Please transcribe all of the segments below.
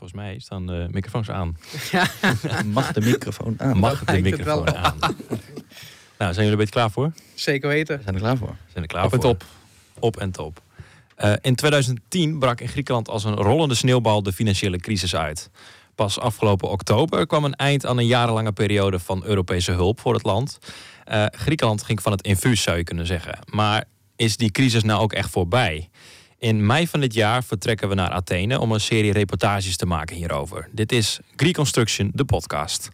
Volgens mij staan de microfoons aan. Mag de microfoon aan? Mag de microfoon aan. Nou, zijn jullie een beetje klaar voor? Zeker weten. We zijn er klaar voor. Zijn er klaar Op en voor? top. Op en top. Eh, in 2010 brak in Griekenland als een rollende sneeuwbal de financiële crisis uit. Pas afgelopen oktober kwam een eind aan een jarenlange periode van Europese hulp voor het land. Eh, Griekenland ging van het infuus, zou je kunnen zeggen. Maar is die crisis nou ook echt voorbij? In mei van dit jaar vertrekken we naar Athene om een serie reportages te maken hierover. Dit is Reconstruction, de podcast.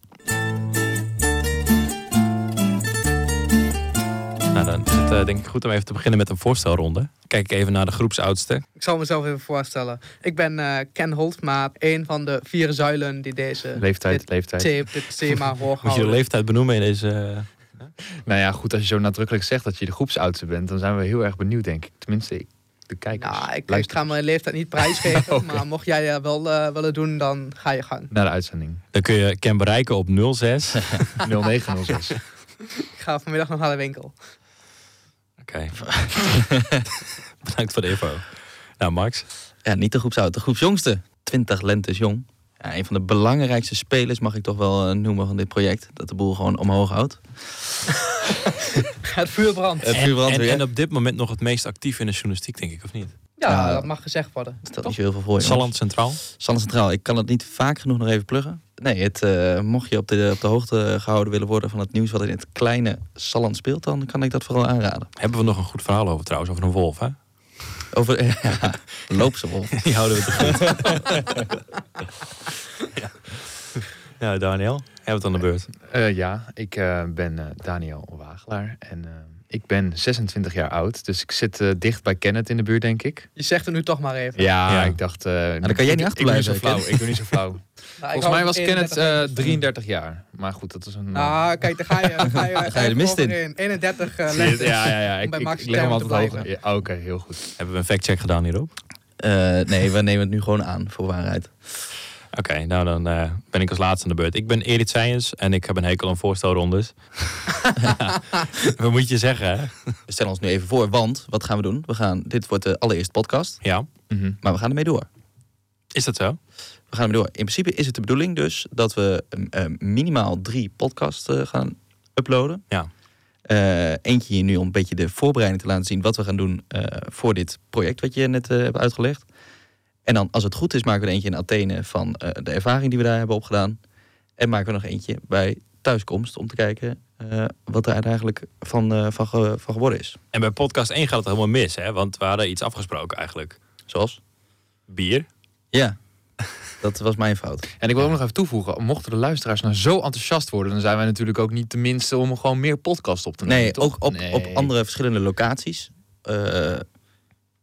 Nou, dan is het eh, denk ik goed om even te beginnen met een voorstelronde. Kijk ik even naar de groepsoudste. Ik zal mezelf even voorstellen. Ik ben eh, Ken Holtmaat, een van de vier zuilen die deze Leeftijd, dit, leeftijd. dit thema hoog Moet je de leeftijd benoemen in deze... eh, Nou ja, goed, als je zo nadrukkelijk zegt dat je de groepsoudste bent, dan zijn we heel erg benieuwd, denk ik. Tenminste, ik, de kijkers. Nou, ik, ik ga mijn leeftijd niet prijsgeven, maar mocht jij dat wel eh, willen doen, dan ga je gang. Naar de uitzending. Dan kun je Ken bereiken op 06. 0906. Ik ga vanmiddag nog naar de winkel. Oké. Bedankt voor de info. Nou, Max. Ja, niet de groepsoud, de groepsjongste. 20 lentes jong. Ja, een van de belangrijkste spelers mag ik toch wel eh, noemen van dit project. Dat de boel gewoon omhoog houdt. Het vuur brandt. Het En, vuur brandt en, weer. en op dit moment nog het meest actief in de journalistiek, denk ik, of niet? Ja, Ja. dat mag gezegd worden. Stelt niet zo heel veel voor. Salland Centraal. Salland Centraal. Ik kan het niet vaak genoeg nog even pluggen. Nee, het, eh, mocht je op de, op de hoogte gehouden willen worden van het nieuws wat in het kleine Salland speelt, dan kan ik dat vooral aanraden. Hebben we nog een goed verhaal over trouwens, over een wolf, hè? Over ja, loopse wolf. Die houden we te goed. ja. ja, Daniel. Jij bent aan de beurt. Eh, ja, ik eh, ben eh, Daniel Wagelaar en ik ben 26 jaar oud. Dus ik zit dicht bij Kenneth in de buurt, denk ik. Je zegt het nu toch maar even. Ja, Ja. ik dacht... eh dan kan jij niet ik- achterblijven, Ik doe niet zo flauw. Ik doe niet zo flauw. Nou, ik Volgens mij was Kenneth 31 eh 33 jaar. Maar goed, dat is een... Nou, kijk, daar ga je, daar ga je, ga je de mist in. overheen. 31 uh, ja, ja, ja. Ik, bij ik, Max ik leg hem altijd. Ja, Oké, heel goed. Hebben we een factcheck gedaan hierop? Eh, nee, we nemen het nu gewoon aan voor waarheid. Oké, nou dan eh, ben ik als laatste aan de beurt. Ik ben Erit Science en ik heb een hekel aan voorstelrondes. Ja, Wat moet je zeggen, hè? We stellen ons nu even voor, want wat gaan we doen? We gaan, dit wordt de allereerste podcast, Ja, Mhm. maar we gaan ermee door. is dat zo? We gaan ermee door. In principe is het de bedoeling dus dat we eh, eh, minimaal drie podcasts eh, gaan uploaden. Ja. Eh, eentje hier nu om een beetje de voorbereiding te laten zien wat we gaan doen voor dit project wat je net hebt uitgelegd. En dan, als het goed is, maken we er eentje in Athene van eh, de ervaring die we daar hebben opgedaan. En maken we nog eentje bij thuiskomst om te kijken eh, wat er eigenlijk van, eh, van, ge- van geworden is. En bij podcast 1 gaat het helemaal mis, hè? Want we hadden iets afgesproken eigenlijk. Zoals? Bier. Ja, dat was mijn fout. En ik wil ook nog even toevoegen, mochten de luisteraars nou zo enthousiast worden, dan zijn wij natuurlijk ook niet tenminste om gewoon meer podcast op te nemen. Nee, toch? ook op, Nee. op andere verschillende locaties. Eh,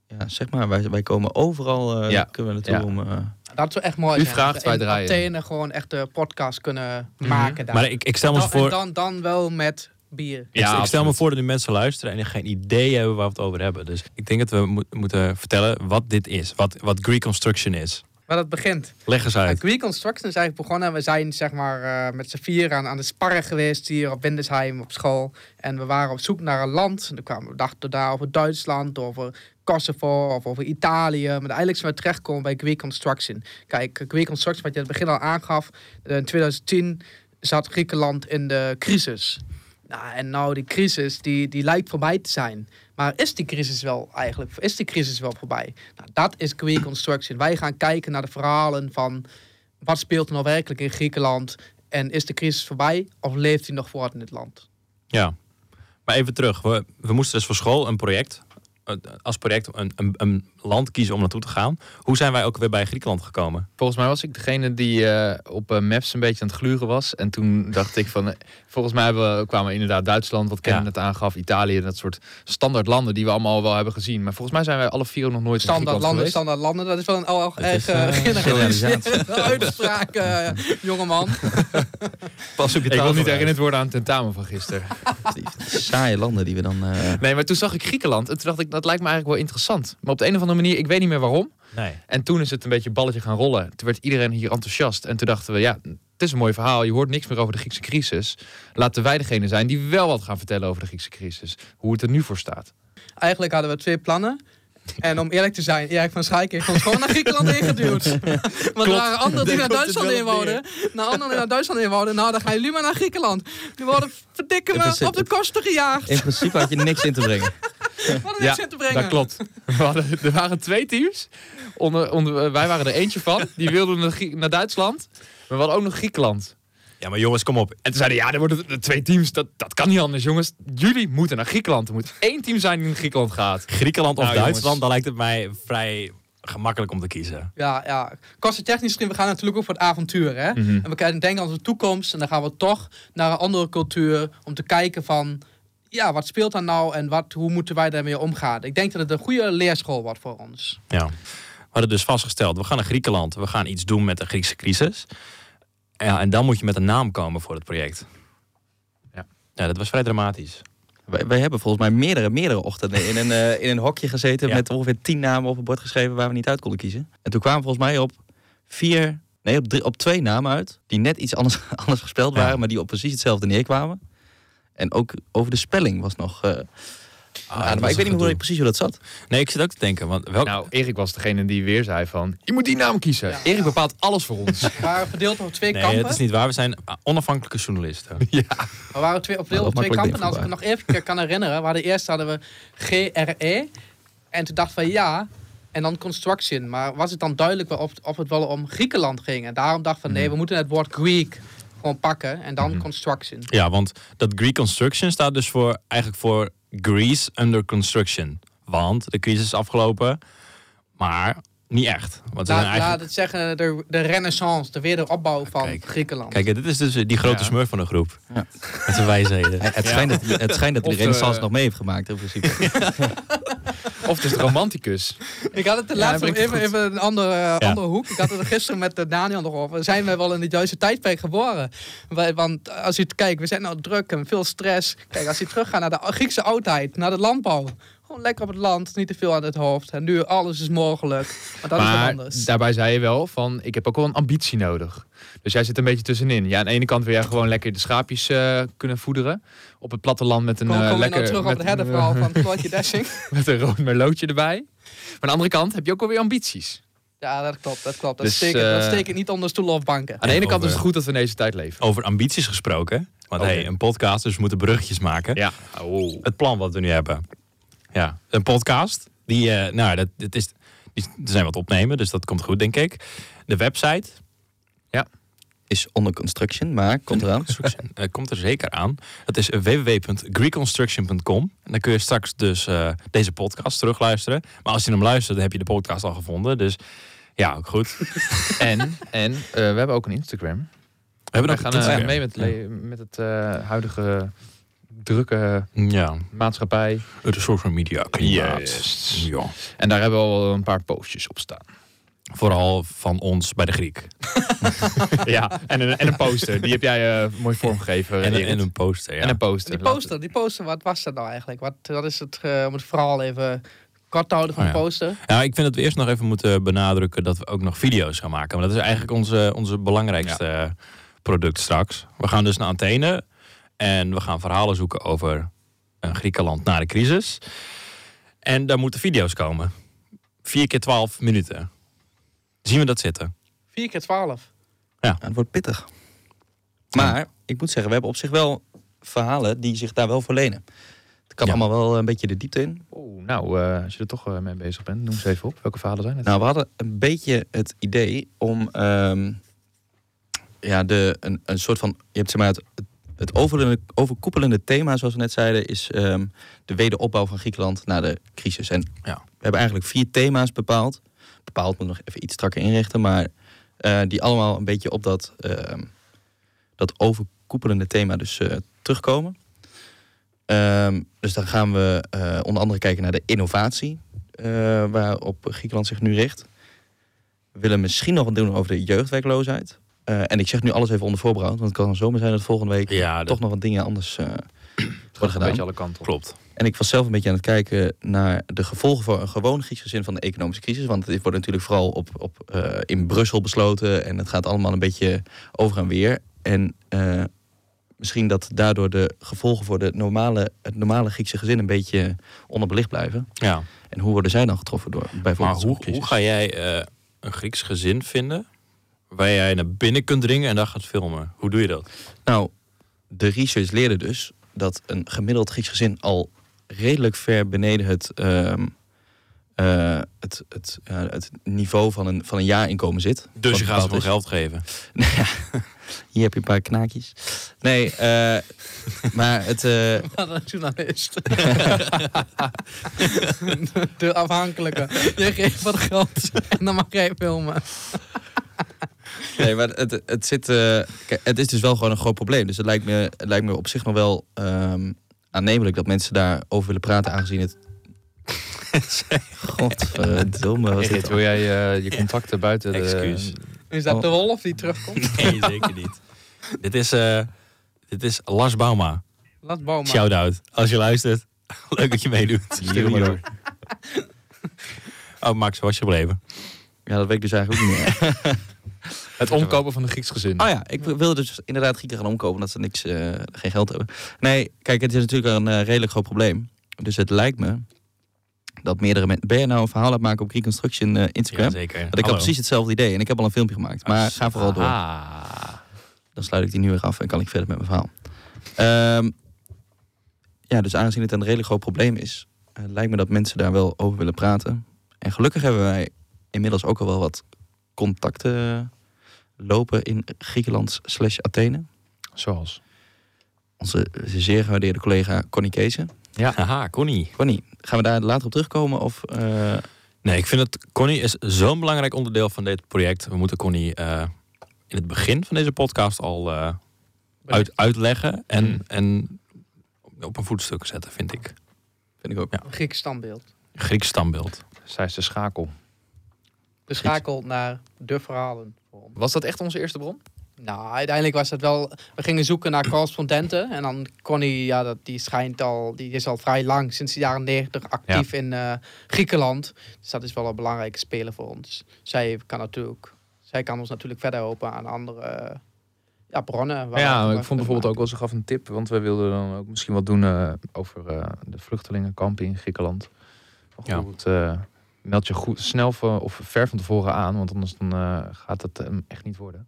ja, zeg maar, wij, wij komen overal uh, Ja. kunnen we naartoe Ja. om... eh, Dat zou echt mooi U vraagt, wij in draaien. Athene gewoon echt de podcast kunnen Mhm. maken daar. Maar ik, ik stel me dan, voor... En dan, dan wel met bier. Ik, Ja, ik stel me voor dat nu mensen luisteren en geen idee hebben waar we het over hebben. Dus ik denk dat we mo- moeten vertellen wat dit is. Wat, wat Reconstruction is. Waar dat begint. Leg eens uit. Reconstruction is eigenlijk begonnen. We zijn zeg maar eh, met z'n vier aan, aan de sparren geweest hier op Windesheim op school. En we waren op zoek naar een land. En dan kwamen we dachten daar over Duitsland, over Kosovo of over Italië. Maar eigenlijk zijn we terechtgekomen bij Reconstruction. Kijk, Reconstruction, wat je in het begin al aangaf. eh, In 2010 zat Griekenland in de crisis. Nou, en nou, die crisis, die, die lijkt voorbij te zijn. Maar is die crisis wel eigenlijk, is die crisis wel voorbij? Nou, dat is Reconstruction. Wij gaan kijken naar de verhalen van wat speelt er nou werkelijk in Griekenland en is de crisis voorbij of leeft hij nog voort in het land? Ja. Maar even terug. We, we moesten dus voor school een project, eh, als project een, een, een land kiezen om naartoe te gaan. Hoe zijn wij ook weer bij Griekenland gekomen? Volgens mij was ik degene die eh, op eh, Maps een beetje aan het gluren was. En toen dacht ik van, eh, volgens mij hebben we, kwamen we inderdaad Duitsland, wat Ken Ja. net aangaf, Italië, dat soort standaard landen die we allemaal wel hebben gezien. Maar volgens mij zijn wij alle vier nog nooit Standaard landen, geweest. standaard landen, dat is wel een al Het erg generaliserende uitspraak, jongeman. Pas op je Ik wil niet herinnerd worden aan het tentamen van gisteren. die saaie landen die we dan... eh, Nee, maar toen zag ik Griekenland en toen dacht ik, dat lijkt me eigenlijk wel interessant. Maar op de een of andere manier, ik weet niet meer waarom. Nee. En toen is het een beetje balletje gaan rollen. Toen werd iedereen hier enthousiast. En toen dachten we, ja, het is een mooi verhaal. Je hoort niks meer over de Griekse crisis. Laten wij degene zijn die wel wat gaan vertellen over de Griekse crisis. Hoe het er nu voor staat. Eigenlijk hadden we twee plannen. En om eerlijk te zijn, Erik van Schaik heeft ons gewoon naar Griekenland ingeduwd. Want er waren anderen die naar Duitsland wel in op wouden. Nou, anderen die naar Duitsland in wouden. Nou, dan gaan jullie maar naar Griekenland. Die worden verdikken principe- op de kosten gejaagd. In principe had je niks in te brengen. Wat een niks in te brengen. dat klopt. Hadden, er waren twee teams. Onder, onder, wij waren er eentje van. Die wilden naar, naar Duitsland. Maar we hadden ook nog Griekenland. Ja, maar jongens, kom op. En toen zeiden ja, er worden twee teams. Dat, dat kan niet anders, jongens. Jullie moeten naar Griekenland. Er moet één team zijn die naar Griekenland gaat. Griekenland of Nou, Duitsland, jongens. dan lijkt het mij vrij gemakkelijk om te kiezen. Ja, ja. Kostentechnisch gezien, we gaan natuurlijk ook voor het avontuur. Hè? Mhm. En we kunnen denken aan onze toekomst. En dan gaan we toch naar een andere cultuur. Om te kijken van, ja, wat speelt daar nou? En wat, hoe moeten wij daarmee omgaan? Ik denk dat het een goede leerschool wordt voor ons. Ja. We hadden dus vastgesteld, we gaan naar Griekenland. We gaan iets doen met de Griekse crisis. Ja, en dan moet je met een naam komen voor het project. Ja. Ja, dat was vrij dramatisch. Wij, wij hebben volgens mij meerdere, meerdere ochtenden in een, eh, in een hokje gezeten Ja. met ongeveer tien namen op een bord geschreven waar we niet uit konden kiezen. En toen kwamen we volgens mij op vier, nee, op, drie, op twee namen uit die net iets anders, anders gespeld Ja. waren, maar die op precies hetzelfde neerkwamen. En ook over de spelling was nog. eh, Ah, maar ik weet niet hoe precies hoe dat zat. Nee, ik zit ook te denken. Want welk... Nou, Erik was degene die weer zei van... Je moet die naam kiezen. Ja. Erik bepaalt alles voor ons. We waren verdeeld op twee nee, kampen. dat is niet waar. We zijn onafhankelijke journalisten. We waren twee, op, Maar op twee kampen. En als ik me nog even kan herinneren. We hadden eerst hadden we GRE. En toen dachten we ja. En dan construction. Maar was het dan duidelijk of, of het wel om Griekenland ging? En daarom dachten we nee, we moeten het woord Greek gewoon pakken. En dan construction. Ja, want dat Greek Construction staat dus voor, eigenlijk voor Greece under construction. Want de crisis is afgelopen, maar niet echt. Want Laat, eigenlijk... laat het zeggen de, de renaissance, de wederopbouw van Kijk. Griekenland. Kijk, dit is dus die grote Ja. smurf van de groep. Ja. Met zijn wijsheden. Het schijnt dat, het schijnt dat de renaissance de- nog mee heeft gemaakt in principe. Of het is romanticus. Ik had het de Ja, laatste het even, even een andere, andere hoek. Ik had het er gisteren met de Daniel nog over. Zijn we wel in het juiste tijdperk geboren? Want als je kijkt, we zijn nou druk en veel stress. Kijk, als je teruggaat naar de Griekse oudheid, naar de landbouw. Gewoon lekker op het land, niet te veel aan het hoofd. En nu alles is mogelijk. Maar dat is wat anders. daarbij zei je wel van... Ik heb ook wel een ambitie nodig. Dus jij zit een beetje tussenin. Ja, aan de ene kant wil jij gewoon lekker de schaapjes eh, kunnen voederen. Op het platteland met een Kom, eh, kom lekker... nou terug op met het een, herdenverhaal eh, van Floortje Dessing. met een rood merlotje erbij. Maar aan de andere kant heb je ook alweer ambities. Ja, dat klopt, dat klopt. Dat, Dus, steek, ik- dat steek ik niet onder stoelen of banken. Aan de ene kant over- is het goed dat we in deze tijd leven. Over ambities gesproken. Want Oké. hey, een podcast, dus we moeten bruggetjes maken. Ja. Oh. Het plan wat we nu hebben. Ja, een podcast. Die, eh, nou, dat, dat is, die, er zijn wat opnemen, dus dat komt goed, denk ik. De website. Is under construction, maar komt eraan. Eh, komt er zeker aan. Dat is www.greekconstruction.com. En dan kun je straks dus eh, deze podcast terugluisteren. Maar als je hem luistert, dan heb je de podcast al gevonden. Dus ja, ook goed. En, en we hebben ook een Instagram. We hebben We ook gaan een Instagram. mee met, met het huidige drukke Ja, maatschappij. de social media klimaat. Yes. Ja. En daar hebben we al een paar postjes op staan. Vooral van ons bij de Griek. ja, en een, en een poster. Die heb jij eh, mooi vormgegeven. En, een- Erik. en een poster, ja. En een poster. Die poster, die poster, wat was dat nou eigenlijk? Wat, wat is het, eh, om het verhaal even kort te houden van Oh ja. poster? Ja, ik vind dat we eerst nog even moeten benadrukken dat we ook nog video's gaan maken. Maar dat is eigenlijk onze, onze belangrijkste product straks. We gaan dus naar Athene en we gaan verhalen zoeken over een Griekenland na de crisis. En daar moeten video's komen. Vier keer twaalf minuten. Zien we dat zitten? 4 keer 12. Ja, het wordt pittig. Maar ik moet zeggen, we hebben op zich wel verhalen die zich daar wel voor lenen. Het kan Ja. allemaal wel een beetje de diepte in. Oeh, nou, eh, als je er toch eh, mee bezig bent, noem ze even op. Welke verhalen zijn het? Nou, we hadden een beetje het idee om ehm, ja, de, een, een soort van. Je hebt zeg maar het, het overkoepelende, overkoepelende thema, zoals we net zeiden, is ehm, de wederopbouw van Griekenland na de crisis. En Ja. we hebben eigenlijk vier thema's bepaald. Bepaald moet nog even iets strakker inrichten, maar eh, die allemaal een beetje op dat, ehm, dat overkoepelende thema dus eh, terugkomen. Ehm, dus dan gaan we eh, onder andere kijken naar de innovatie, waarop Griekenland zich nu richt. We willen misschien nog wat doen over de jeugdwerkloosheid. Eh, en ik zeg nu alles even onder voorbehoud, want het kan zomaar zijn dat volgende week Ja, dat toch nog wat dingen anders eh, worden een gedaan. beetje alle kanten op. klopt. En ik was zelf een beetje aan het kijken naar de gevolgen voor een gewoon Grieks gezin van de economische crisis. Want dit wordt natuurlijk vooral op, op, eh, in Brussel besloten en het gaat allemaal een beetje over en weer. En eh, misschien dat daardoor de gevolgen voor de normale, het normale Griekse gezin een beetje onderbelicht blijven. Ja. En hoe worden zij dan getroffen door Maar bijvoorbeeld hoe, zo'n crisis? hoe ga jij eh, een Grieks gezin vinden waar jij naar binnen kunt dringen en dan gaat filmen? Hoe doe je dat? Nou, de research leerde dus dat een gemiddeld Grieks gezin al redelijk ver beneden het, ehm, eh, het, het, niveau van een, van een jaarinkomen zit. Dus je gaat ze geld geven. Nou hier heb je een paar knaakjes. Nee, eh, maar het... eh, Wat een journalist. de afhankelijke. Je geeft wat geld en dan mag jij filmen. Nee, maar het, het, zit, eh, kijk, het is dus wel gewoon een groot probleem. Dus het lijkt me, het lijkt me op zich nog wel ehm, aannemelijk dat mensen daarover willen praten, aangezien het. Godverdomme. wat is Erit, dit wil jij eh, je contacten buiten de... Excuus. Is dat Oh. de wolf die terugkomt? Nee, zeker niet. dit, is, eh, dit is Lars Bauma. Laat Boma. Shout-out. Als je luistert, leuk dat je meedoet. Door. Oh, Max, was je gebleven? Ja, dat weet ik dus eigenlijk ook niet meer. Het omkopen van een Grieks gezin. Oh ja, ik wilde dus inderdaad Grieken gaan omkopen omdat ze niks, eh, geen geld hebben. Nee, kijk, het is natuurlijk een eh, redelijk groot probleem. Dus het lijkt me dat meerdere mensen... Ben je nou een verhaal aan het maken op Greek Construction eh, Instagram? zeker. Want ik had precies hetzelfde idee en ik heb al een filmpje gemaakt. Maar ga vooral door. Ah. Dan sluit ik die nu weer af en kan ik verder met mijn verhaal. Ehm, ja, dus aangezien het een redelijk groot probleem is, lijkt me dat mensen daar wel over willen praten. En gelukkig hebben wij inmiddels ook al wel wat contacten lopen in Griekenland slash Athene. Zoals? Onze zeer gewaardeerde collega Connie Keesen. Haha, Connie. Connie, gaan we daar later op terugkomen? Of, eh, Nee, ik vind het... Connie is zo'n belangrijk onderdeel van dit project. We moeten Connie eh, in het begin van deze podcast al eh, uit, uitleggen. En, Mm. en op een voetstuk zetten, vind ik. vind ik ook. Ja. Een Grieks standbeeld. Grieks stambeeld. Zij is de schakel. Beschakeld naar de verhalen. Was dat echt onze eerste bron? Nou, uiteindelijk was het wel... We gingen zoeken naar correspondenten. En dan Connie, ja, dat, die schijnt al... Die is al vrij lang, sinds de jaren 90, actief in eh, Griekenland. Dus dat is wel een belangrijke speler voor ons. Zij kan natuurlijk... Zij kan ons natuurlijk verder helpen aan andere ja, bronnen. ja, ik vond bijvoorbeeld ook wel, ze gaf een tip, want wij wilden dan ook misschien wat doen eh, over eh, de vluchtelingenkampen in Griekenland. Ja. Eh, meld je goed, snel of ver van tevoren aan, want anders dan, eh, gaat het hem echt niet worden.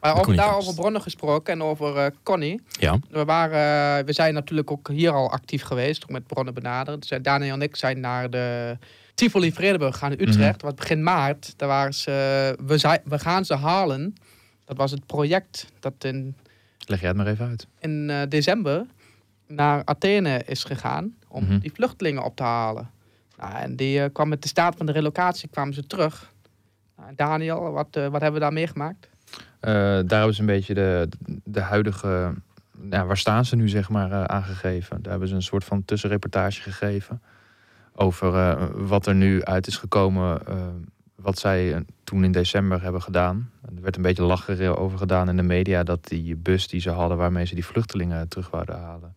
Maar over, daarover Kast. bronnen gesproken en over eh, Connie. Ja. We, waren, eh, we zijn natuurlijk ook hier al actief geweest, ook met bronnen benaderd. Dus, eh, Daniel en ik zijn naar de Tivoli Vredenburg gegaan in Utrecht. Wat begin maart, daar waren ze, we, zei, we gaan ze halen. Dat was het project dat in, Leg jij het maar even uit. in eh, december naar Athene is gegaan om Mhm. die vluchtelingen op te halen. Nou, en die eh, kwam met de staat van de relocatie, kwamen ze terug. Nou, Daniel, wat, eh, wat hebben we daar meegemaakt? Eh, daar hebben ze een beetje de, de huidige, waar staan ze nu zeg maar, aangegeven. Daar hebben ze een soort van tussenreportage gegeven over wat er nu uit is gekomen, wat zij toen in december hebben gedaan. Er werd een beetje lachen over gedaan in de media dat die bus die ze hadden waarmee ze die vluchtelingen terug wouden halen,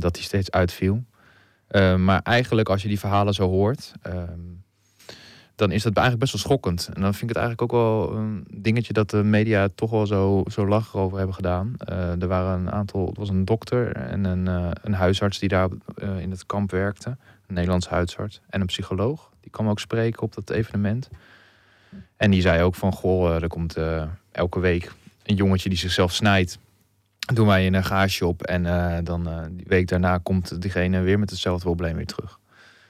dat die steeds uitviel. Eh, maar eigenlijk als je die verhalen zo hoort, ehm, dan is dat eigenlijk best wel schokkend. En dan vind ik het eigenlijk ook wel een dingetje dat de media toch wel zo, zo lach over hebben gedaan. Eh, er waren een aantal, het was een dokter en een, eh, een huisarts die daar in het kamp werkte. Een Nederlands huisarts en een psycholoog. Die kwam ook spreken op dat evenement. En die zei ook van, goh, er komt elke week een jongetje die zichzelf snijdt. Doen wij een gaasje op en eh, dan eh, die week daarna komt diegene weer met hetzelfde probleem weer terug.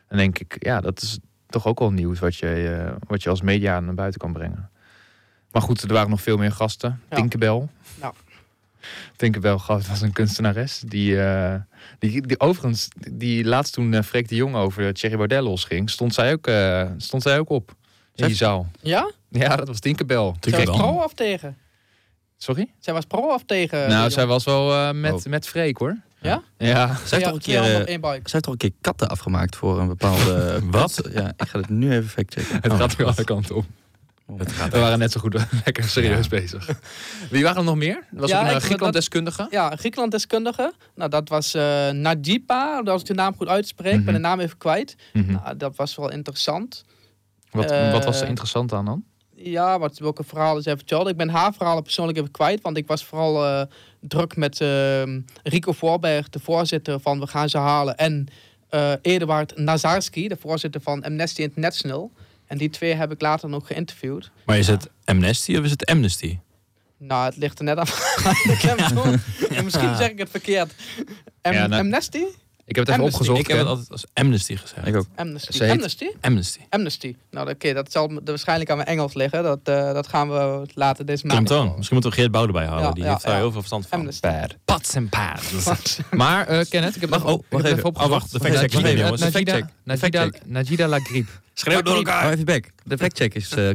Dan denk ik, ja, dat is toch ook wel nieuws wat je, eh, wat je als media naar buiten kan brengen. Maar goed, er waren nog veel meer gasten. Ja. Tinkerbell. Nou. Tinkerbell gast was een kunstenares. Die, eh, die, die overigens, die laatst toen uh, Freek de Jong over Thierry Baudet losging, stond zij ook, eh, stond zij ook op. In Zij- die zaal. Ja? Ja, dat was Tinkerbell. Zij was Tinkerbell. pro of tegen? Sorry? Zij was pro of tegen? nou, die zij was wel eh, met, Oh. met Freek hoor. Ja? Ja. Zij heeft toch een keer, handen eh, zij heeft toch een keer katten afgemaakt voor een bepaalde... Wat? Ja, ik ga het nu even factchecken. Het Oh, gaat weer alle kanten op. Het gaat We waren net zo goed lekker serieus Ja. bezig. Wie waren er nog meer? Er was Ja, ook ik- een Griekenland-deskundige. Ja, een Griekenland-deskundige. Nou, dat was eh Nadipa, als ik de naam goed uitspreek. Ik ben Mhm. de naam even kwijt. Mhm. Nou, dat was wel interessant. Wat, Eh, wat was er interessant aan dan? Ja, wat, welke verhalen ze heeft verteld. Ik ben haar verhalen persoonlijk even kwijt. Want ik was vooral eh, druk met ehm, Rico Voorberg, de voorzitter van We Gaan Ze Halen. En eh Eduard Nazarski, de voorzitter van Amnesty International. En die twee heb ik later nog geïnterviewd. Maar is het Amnesty of is het Amnesty? Nou, het ligt er net aan. Ik heb het misschien zeg ik het verkeerd. Am- Ja, nou- Amnesty? Ik heb het even Amnesty. opgezocht. ik heb het altijd als Amnesty gezegd. Ik ook. Amnesty. Heet- Amnesty? Amnesty. Amnesty. Nou, oké, dat zal waarschijnlijk aan mijn Engels liggen. Dat, eh, dat gaan we later deze maand. Misschien moeten we Geert Bouw erbij. Ja, die ja, heeft daar ja. heel veel verstand van. Amnesty. Pats en pads. Maar eh Kenneth, ik heb Wacht, even, oh, wacht even. opgezocht. Oh, wacht, de fact-check wacht jongens. even. Najida, Fact-check. Najida, Najida Lagrib. Schreeuw door elkaar. Hou even back. De factcheck is eh,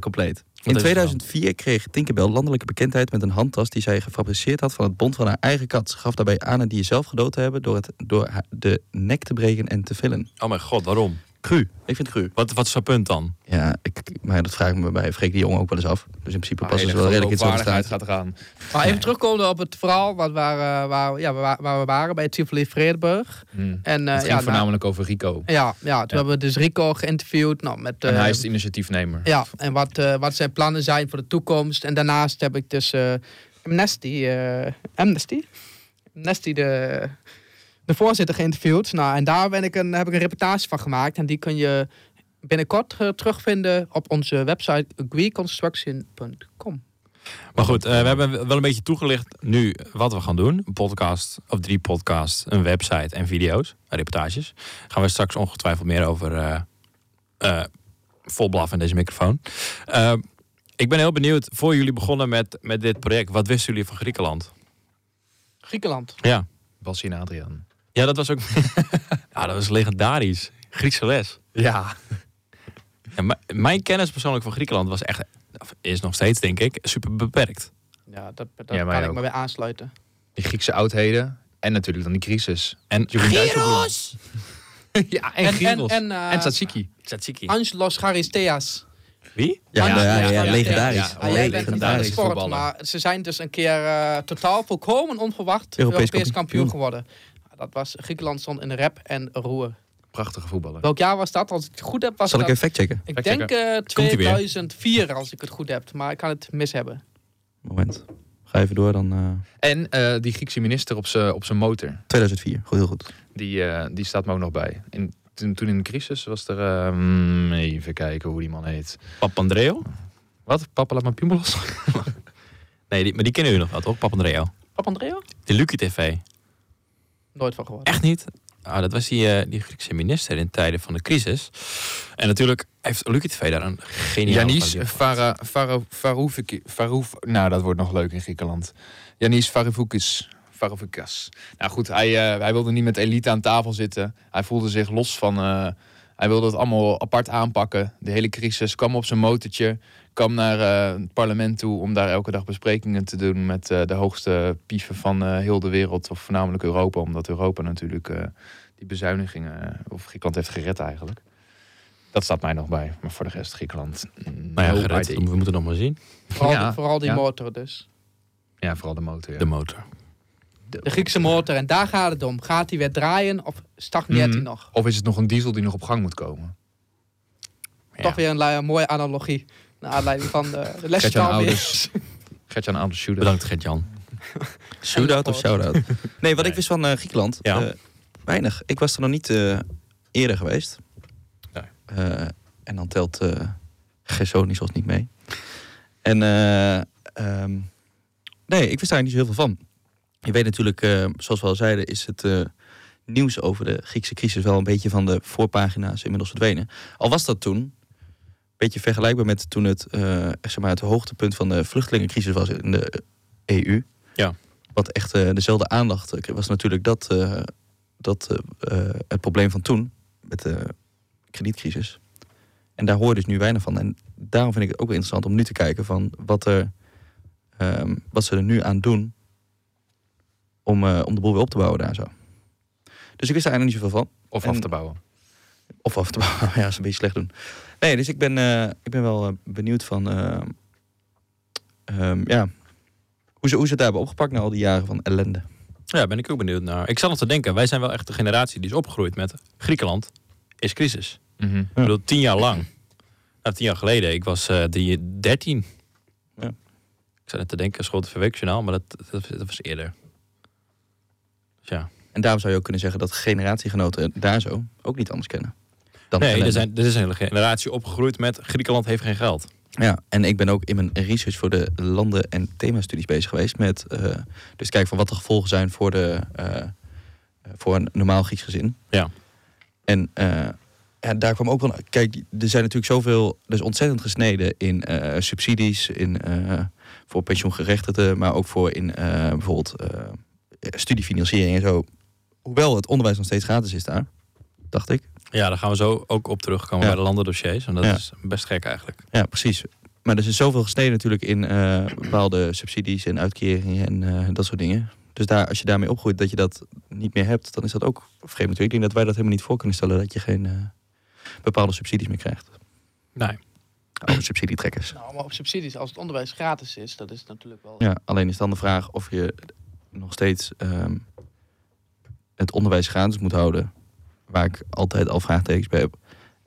In is het 2004 kreeg Tinkerbell landelijke bekendheid met een handtas die zij gefabriceerd had van het bont van haar eigen kat. Ze gaf daarbij aan een dier zelf gedood te hebben door, het, door de nek te breken en te villen. Oh mijn god, waarom? Cru. Ik vind het cru. Wat, wat is zo'n punt dan? Ja, ik, maar dat vraag ik me bij Freek de Jong ook wel eens af. Dus in principe ze hele wel redelijk in zo'n geloofwaardigheid staat. gaat eraan. Maar even terugkomen op het verhaal wat waar, eh, waar, ja, waar, waar we waren bij Tivoli Vredenburg. Hmm. En, eh, het ging ja, voornamelijk over Rico. ja, ja, toen hebben we dus Rico geïnterviewd. Nou, met, En eh, hij is de initiatiefnemer. Ja, en wat, eh, wat zijn plannen zijn voor de toekomst. En daarnaast heb ik dus eh, Amnesty, eh, Amnesty, Amnesty de, de voorzitter geïnterviewd. Nou, en daar ben ik een, heb ik een reportage van gemaakt. En die kun je binnenkort eh, terugvinden op onze website agreeconstruction.com. Maar goed, eh, we hebben wel een beetje toegelicht nu wat we gaan doen. Een podcast of drie podcasts, een website en video's, reportages. Gaan we straks ongetwijfeld meer over eh eh, vol blaffen in deze microfoon. Eh, ik ben heel benieuwd, voor jullie begonnen met, met dit project, wat wisten jullie van Griekenland? Griekenland. Ja, en Adriaan. Ja dat was ook ja, dat was legendarisch. Griekse les. Ja. Mijn kennis persoonlijk van Griekenland was echt, is nog steeds denk ik, super beperkt. Ja, dat, dat Ja, kan ik me weer aansluiten. Die Griekse oudheden. En natuurlijk dan die crisis. En Gyros! ja, en En, en, Gyros. en, eh, En Tzatziki. Tzatziki. Angelos Charisteas. Wie? Ja, ja, ja, ja, ja, legendarisch. de legendarisch. sport, maar ze zijn dus een keer eh, totaal volkomen onverwacht Europees Europees, kampioen. kampioen geworden. Dat was Griekenland stond in de rap en roer. Prachtige voetballer. Welk jaar was dat? Als ik het goed heb, was Zal ik even factchecken? Ik denk eh, Komt-ie weer. 2004, als ik het goed heb. Maar ik kan het mis hebben. Moment. Ga even door dan. eh, En eh, die Griekse minister op zijn op zijn motor. 2004. Goed, heel goed. Die, eh, die staat me ook nog bij. In, toen, toen in de crisis was er... eh, mm, even kijken hoe die man heet. Papandreou? Wat? Papa laat mijn piemelos? Nee, die, maar die kennen jullie nog wel, toch? Papandreou. Papandreou? De Lucie TV. Nooit van gehoord. Echt niet? Ah, dat was die, eh, die Griekse minister in tijden van de crisis. En natuurlijk heeft Lucie TV daar een geniale Janis Farouf... Nou, dat wordt nog leuk in Griekenland. Janis Varoufakis. Varoufakis. Nou goed, hij, eh, hij wilde niet met elite aan tafel zitten. Hij voelde zich los van... eh, hij wilde het allemaal apart aanpakken. De hele crisis. Kwam op zijn motortje. Kwam naar eh, het parlement toe om daar elke dag besprekingen te doen... met eh, de hoogste pieven van eh, heel de wereld. Of voornamelijk Europa. Omdat Europa natuurlijk eh, die bezuinigingen... of Griekenland heeft gered eigenlijk. Dat staat mij nog bij. Maar voor de rest Griekenland... mm, Nou ja, gered. we moeten nog maar zien. Vooral, Ja, vooral die ja. motor dus. Ja, vooral de motor. Ja. De motor. De Griekse motor. En daar gaat het om. Gaat hij weer draaien of stagneert hij Mhm. nog? Of is het nog een diesel die nog op gang moet komen? Ja. Toch weer een, la- mooie analogie. Naar aanleiding van de, de les weer. Ouders. Gertjan Ouders shooter. Bedankt, Gert-Jan. Shootout of shout-out? Nee, wat Nee. ik wist van eh, Griekenland. Ja. eh, weinig. Ik was er nog niet eh, eerder geweest. Nee. Eh, en dan telt eh Gersonisos niet mee. En eh, ehm, nee, ik wist daar niet zo heel veel van. Je weet natuurlijk, eh, zoals we al zeiden, is het eh, nieuws over de Griekse crisis wel een beetje van de voorpagina's inmiddels verdwenen. Al was dat toen beetje vergelijkbaar met toen het, eh, zeg maar, het hoogtepunt van de vluchtelingencrisis was in de EU. Ja. Wat echt eh, dezelfde aandacht kreeg, was natuurlijk dat, eh, dat eh, eh, het probleem van toen met de kredietcrisis. En daar hoor je dus nu weinig van. En daarom vind ik het ook wel interessant om nu te kijken van wat, er, ehm, wat ze er nu aan doen om, eh, om de boel weer op te bouwen daar zo. Dus ik wist er eigenlijk niet zoveel van. Of En- af te bouwen. Of af te bouwen, ja, is een beetje slecht doen. Nee, dus ik ben, eh, ik ben wel eh, benieuwd van, eh, ehm, ja, hoe ze, hoe ze het daar hebben opgepakt na al die jaren van ellende. Ja, ben ik ook benieuwd naar. Ik zal nog te denken, wij zijn wel echt de generatie die is opgegroeid met Griekenland is crisis. Mhm. Ik bedoel, tien jaar lang Nou, tien jaar geleden. Ik was eh die 13. Ja. Ik zat net te denken, School TV Weekjournaal, maar dat, dat, dat was eerder. Dus ja. En daarom zou je ook kunnen zeggen dat generatiegenoten daar zo ook niet anders kennen. Dan Nee, er, zijn, er is een hele generatie opgegroeid met Griekenland heeft geen geld. Ja, en ik ben ook in mijn research voor de landen- en themastudies bezig geweest met... eh, dus kijken van wat de gevolgen zijn voor, de, eh, voor een normaal Grieks gezin. Ja. En eh, ja, daar kwam ook wel... Kijk, er zijn natuurlijk zoveel... Er is ontzettend gesneden in eh, subsidies, in, eh, voor pensioengerechtigden... maar ook voor in eh, bijvoorbeeld eh, studiefinanciering en zo. Hoewel het onderwijs nog steeds gratis is daar, dacht ik. Ja, daar gaan we zo ook op terugkomen Ja. bij de landendossiers. En dat Ja. is best gek eigenlijk. Ja, precies. Maar er is zoveel gesneden natuurlijk in eh, bepaalde subsidies en uitkeringen en eh, dat soort dingen. Dus daar, als je daarmee opgroeit dat je dat niet meer hebt, dan is dat ook vreemd natuurlijk. Ik denk dat wij dat helemaal niet voor kunnen stellen dat je geen eh, bepaalde subsidies meer krijgt. Nee. Over subsidietrekkers. Nou, maar op subsidies, als het onderwijs gratis is, dat is natuurlijk wel... Ja, alleen is dan de vraag of je nog steeds ehm, het onderwijs gratis moet houden, waar ik altijd al vraagtekens bij heb.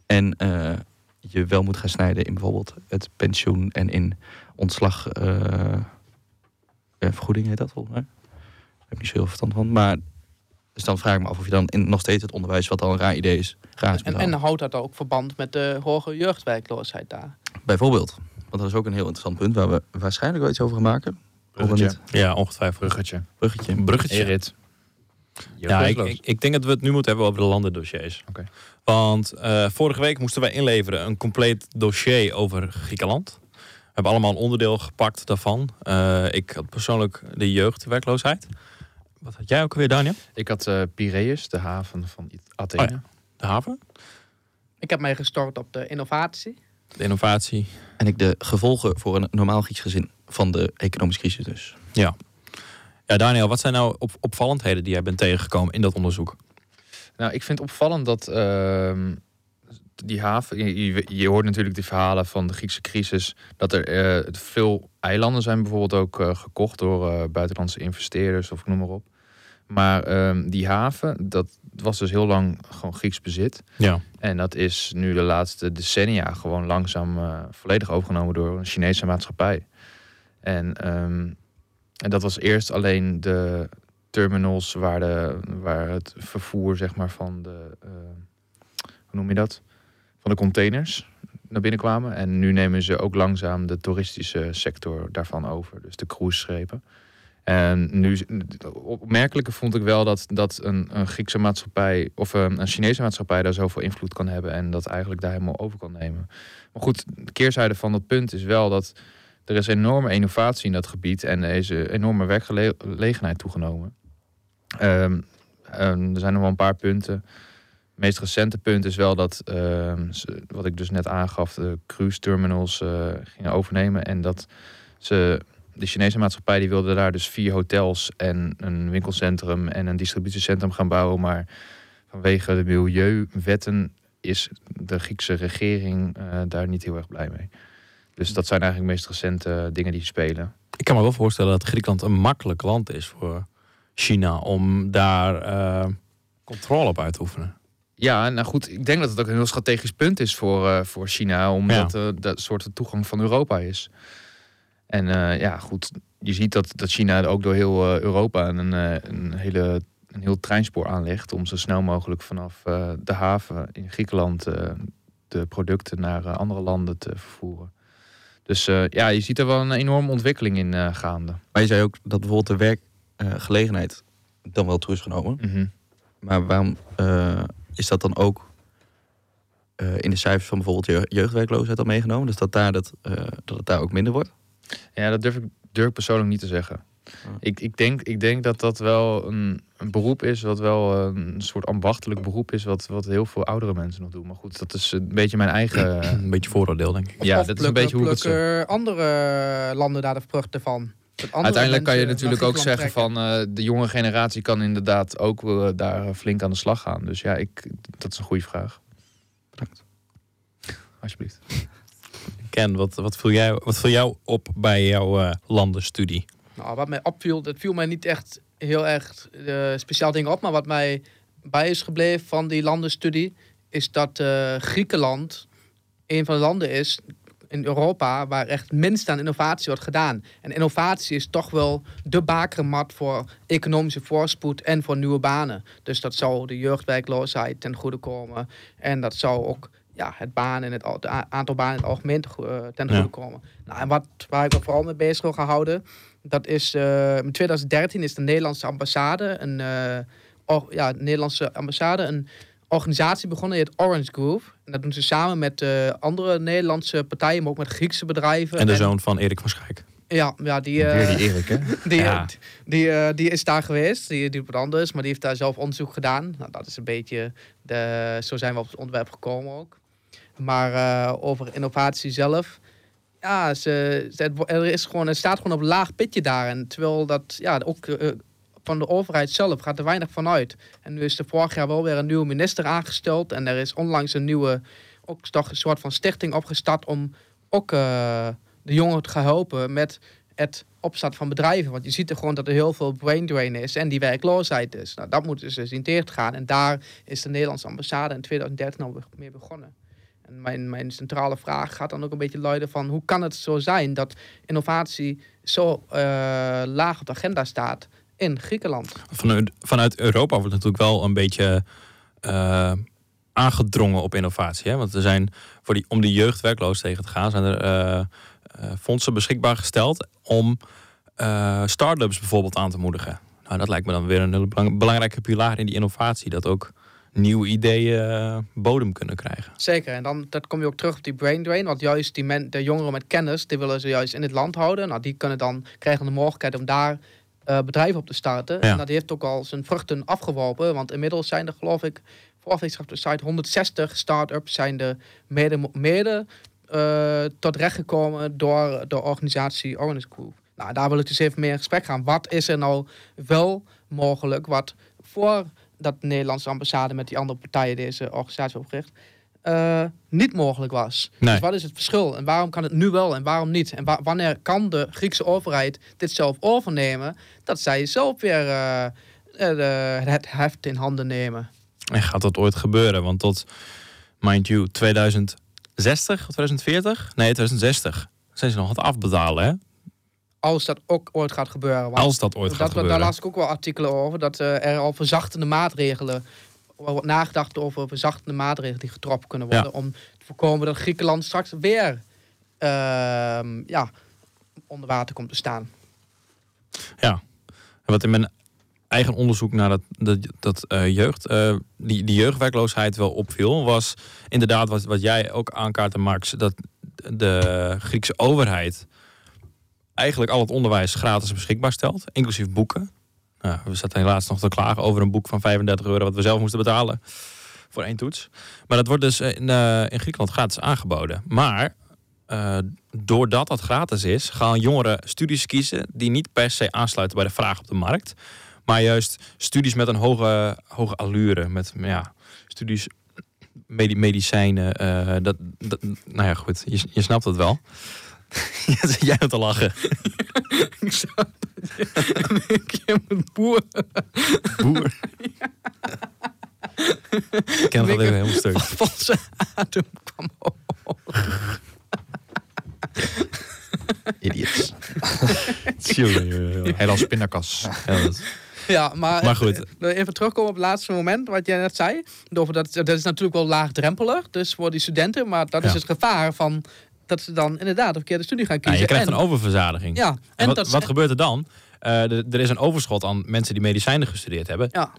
En eh, je wel moet gaan snijden in bijvoorbeeld het pensioen en in ontslag. eh, eh, vergoeding heet dat volgens mij. Daar heb ik niet zo heel veel verstand van. Maar dus dan vraag ik me af of je dan in, nog steeds het onderwijs, wat al een raar idee is, gratis moet En, en houdt dat ook verband met de hoge jeugdwerkloosheid daar? Bijvoorbeeld. Want dat is ook een heel interessant punt waar we waarschijnlijk wel iets over gaan maken. Of wel Bruggetje. niet? Ja, ongetwijfeld. Bruggetje. Bruggetje. Bruggetje. Erit. Ja, ik, ik, ik denk dat we het nu moeten hebben over de landendossiers. Oké. Want eh, vorige week moesten wij inleveren een compleet dossier over Griekenland. We hebben allemaal een onderdeel gepakt daarvan. Eh, ik had persoonlijk de jeugdwerkloosheid. Wat had jij ook alweer, Daniel? Ik had eh Piraeus, de haven van Athene. Oh De haven, Ik heb mij gestort op de innovatie. de innovatie. En ik de gevolgen voor een normaal Grieks gezin van de economische crisis dus. Ja, Daniel, wat zijn nou op, opvallendheden die jij bent tegengekomen in dat onderzoek? Nou, ik vind opvallend dat ehm, die haven. Je, je, je hoort natuurlijk de verhalen van de Griekse crisis. Dat er eh, veel eilanden zijn bijvoorbeeld ook eh, gekocht door eh, buitenlandse investeerders of noem maar op. Maar ehm, die haven, dat was dus heel lang gewoon Grieks bezit. Ja. En dat is nu de laatste decennia gewoon langzaam volledig overgenomen door een Chinese maatschappij. En, ehm, en dat was eerst alleen de terminals waar, de, waar het vervoer zeg maar, van de, eh, hoe noem je dat? Van de containers naar binnen kwamen. En nu nemen ze ook langzaam de toeristische sector daarvan over. Dus de cruiseschepen. En nu, opmerkelijke vond ik wel dat, dat een, een Griekse maatschappij of een, een Chinese maatschappij daar zoveel invloed kan hebben en dat eigenlijk daar helemaal over kan nemen. Maar goed, de keerzijde van dat punt is wel dat er is enorme innovatie in dat gebied en er is een enorme werkgelegenheid toegenomen. Ehm, ehm, er zijn nog wel een paar punten. Het meest recente punt is wel dat, ehm, wat ik dus net aangaf, de cruise terminals eh, gingen overnemen en dat ze de Chinese maatschappij die wilde daar dus vier hotels en een winkelcentrum en een distributiecentrum gaan bouwen. Maar vanwege de milieuwetten is de Griekse regering eh, daar niet heel erg blij mee. Dus dat zijn eigenlijk de meest recente dingen die spelen. Ik kan me wel voorstellen dat Griekenland een makkelijk land is voor China om daar eh, controle op uit te oefenen. Ja, nou goed, ik denk dat het ook een heel strategisch punt is voor, eh, voor China, omdat eh, dat soort toegang van Europa is. En eh, ja, goed, je ziet dat, dat China ook door heel eh, Europa een, eh, een, hele, een heel treinspoor aanlegt om zo snel mogelijk vanaf eh, de haven in Griekenland eh, de producten naar eh, andere landen te vervoeren. Dus eh, ja, je ziet er wel een enorme ontwikkeling in eh, gaande. Maar je zei ook dat bijvoorbeeld de werkgelegenheid dan wel toe is genomen. Mhm. Maar waarom eh, is dat dan ook eh, in de cijfers van bijvoorbeeld je- jeugdwerkloosheid al meegenomen? Dus dat, daar dat, eh, dat het daar ook minder wordt? Ja, dat durf ik, durf ik persoonlijk niet te zeggen. Ik, ik, denk, ik denk dat dat wel een, een beroep is, wat wel een soort ambachtelijk beroep is, wat, wat heel veel oudere mensen nog doen. Maar goed, dat is een beetje mijn eigen. eh, Een beetje vooroordeel, denk ik. ja, Of dat is een beetje hoe ik het zo. andere landen daar de vruchten van. Uiteindelijk kan je natuurlijk ook zeggen van eh, de jonge generatie kan inderdaad ook eh, daar flink aan de slag gaan. Dus ja, ik, dat is een goede vraag. Bedankt. Alsjeblieft. Ken, wat, wat, viel jij, wat viel jou op bij jouw eh, landenstudie? Nou, wat mij opviel, dat viel mij niet echt heel erg eh, speciaal dingen op. Maar wat mij bij is gebleven van die landenstudie, is dat eh, Griekenland een van de landen is in Europa waar echt minst aan innovatie wordt gedaan. En innovatie is toch wel de bakermat voor economische voorspoed en voor nieuwe banen. Dus dat zou de jeugdwerkloosheid ten goede komen. En dat zou ook ja, het baan en het het aantal banen in het algemeen eh, ten Ja. goede komen. Nou, en wat, waar ik me vooral mee bezig wil gaan houden, dat is eh, in 2013 is de Nederlandse ambassade, een, eh, or- ja, de Nederlandse ambassade, een organisatie begonnen, die heet Orange Groove. En dat doen ze samen met eh, andere Nederlandse partijen, maar ook met Griekse bedrijven. En de zoon van Erik van Schaik. Ja, ja die, Weer die Erik, hè? die, Ja. die, die is daar geweest. Die, die doet wat anders, maar die heeft daar zelf onderzoek gedaan. Nou, dat is een beetje, de, zo zijn we op het onderwerp gekomen ook. Maar over innovatie zelf. Ja, ze, er, is gewoon, het staat gewoon op laag pitje daar. En terwijl dat ja, ook eh, van de overheid zelf gaat er weinig van uit. En nu is er vorig jaar wel weer een nieuwe minister aangesteld. En er is onlangs een nieuwe, ook toch een soort van stichting opgestart om ook eh, de jongeren te gaan helpen met het opstarten van bedrijven. Want je ziet er gewoon dat er heel veel brain drain is en die werkloosheid is. Nou, dat moeten ze zien tegen te gaan. En daar is de Nederlandse ambassade in 2013 al mee begonnen. En mijn, mijn centrale vraag gaat dan ook een beetje luiden van... hoe kan het zo zijn dat innovatie zo eh, laag op de agenda staat in Griekenland? Vanuit, vanuit Europa wordt natuurlijk wel een beetje eh, aangedrongen op innovatie. Hè? Want er zijn voor die, om die jeugdwerkloos tegen te gaan, zijn er eh, fondsen beschikbaar gesteld om start-ups bijvoorbeeld aan te moedigen. Nou, dat lijkt me dan weer een hele belang- belangrijke pilaar in die innovatie. Dat ook nieuwe ideeën eh, bodem kunnen krijgen. Zeker, en dan dat kom je ook terug op die brain drain. Want juist die men, de jongeren met kennis, die willen ze juist in het land houden. Nou, die kunnen dan, krijgen de mogelijkheid om daar eh, bedrijven op te starten. Ja. En dat heeft ook al zijn vruchten afgeworpen. Want inmiddels zijn er, geloof ik, week op de site 160 start-ups zijn er mede, mede eh, tot recht gekomen door de organisatie Orange Group. Nou, daar wil ik dus even mee in gesprek gaan. Wat is er nou wel mogelijk wat voor dat de Nederlandse ambassade met die andere partijen deze organisatie opgericht, eh, niet mogelijk was. Nee. Dus wat is het verschil? En waarom kan het nu wel en waarom niet? En wa- wanneer kan de Griekse overheid dit zelf overnemen? Dat zij zelf weer eh, eh, het heft in handen nemen. En gaat dat ooit gebeuren? Want tot, mind you, 2060 of 2040? Nee, 2060 zijn ze nog aan het afbetalen, hè? Als dat ook ooit gaat gebeuren. Want Als dat ooit gaat dat, gebeuren. daar las ik ook wel artikelen over. Dat eh, er al verzachtende maatregelen. Wordt nagedacht over verzachtende maatregelen die getroffen kunnen worden. Om te voorkomen dat Griekenland straks weer ehm, ja, onder water komt te staan. En wat in mijn eigen onderzoek naar dat, dat, dat eh, jeugd, eh, die, die jeugdwerkloosheid wel opviel, was inderdaad wat, wat jij ook aankaartte, Max, dat de Griekse overheid eigenlijk al het onderwijs gratis beschikbaar stelt, inclusief boeken. Nou, we zaten helaas nog te klagen over een boek van 35 euro wat we zelf moesten betalen voor één toets. Maar dat wordt dus in, eh, in Griekenland gratis aangeboden. Maar eh, doordat dat gratis is, gaan jongeren studies kiezen die niet per se aansluiten bij de vraag op de markt. Maar juist studies met een hoge, hoge allure. Met ja, studies medi- medicijnen. eh, dat, dat, nou ja, goed, je, je snapt het wel. Jij moet te lachen. Ik keer met boer. Boer. Ik ken het even heel stuk. Van zijn adem kwam op. Idiots. Heel spinnakas. Ja, dat- Ja, maar, Maar goed. eh, even terugkomen op het laatste moment wat jij net zei. Over dat, dat is natuurlijk wel laagdrempelig, dus voor die studenten. Maar dat is Ja. het gevaar van dat ze dan inderdaad een verkeerde studie gaan Ja, kiezen. je krijgt en, een oververzadiging. Ja, En en wat, dat wat gebeurt er dan? Eh, er- is een overschot aan mensen die medicijnen gestudeerd hebben. Ja.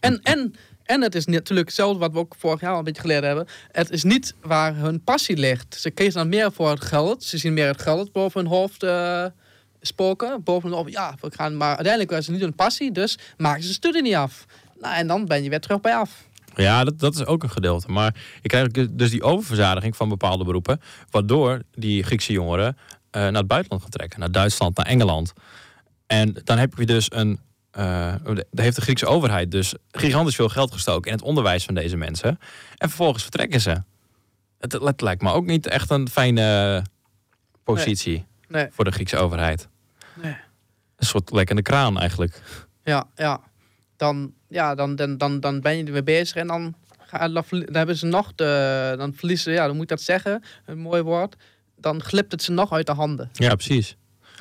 En, en, en het is natuurlijk hetzelfde wat we ook vorig jaar al een beetje geleerd hebben. Het is niet waar hun passie ligt. Ze kiezen dan meer voor het geld. Ze zien meer het geld boven hun hoofd eh, spoken. Boven hun hoofd, ja, we gaan, maar uiteindelijk was het niet hun passie. Dus maken ze de studie niet af. Nou, en dan ben je weer terug bij af. Ja, dat, dat is ook een gedeelte. Maar je krijgt dus die oververzadiging van bepaalde beroepen. Waardoor die Griekse jongeren eh, naar het buitenland gaan trekken. Naar Duitsland, naar Engeland. En dan heb je dus een... daar heeft de Griekse overheid dus gigantisch veel geld gestoken in het onderwijs van deze mensen. En vervolgens vertrekken ze. Het, het lijkt me ook niet echt een fijne positie Nee, voor de Griekse overheid. nee. Een soort lekkende kraan eigenlijk. Ja, ja. Dan, ja, dan, dan, dan, dan ben je er mee bezig en dan dan hebben ze nog de, dan verliezen, ja, dan moet ik dat zeggen, een mooi woord. Dan glipt het ze nog uit de handen. Ja, precies.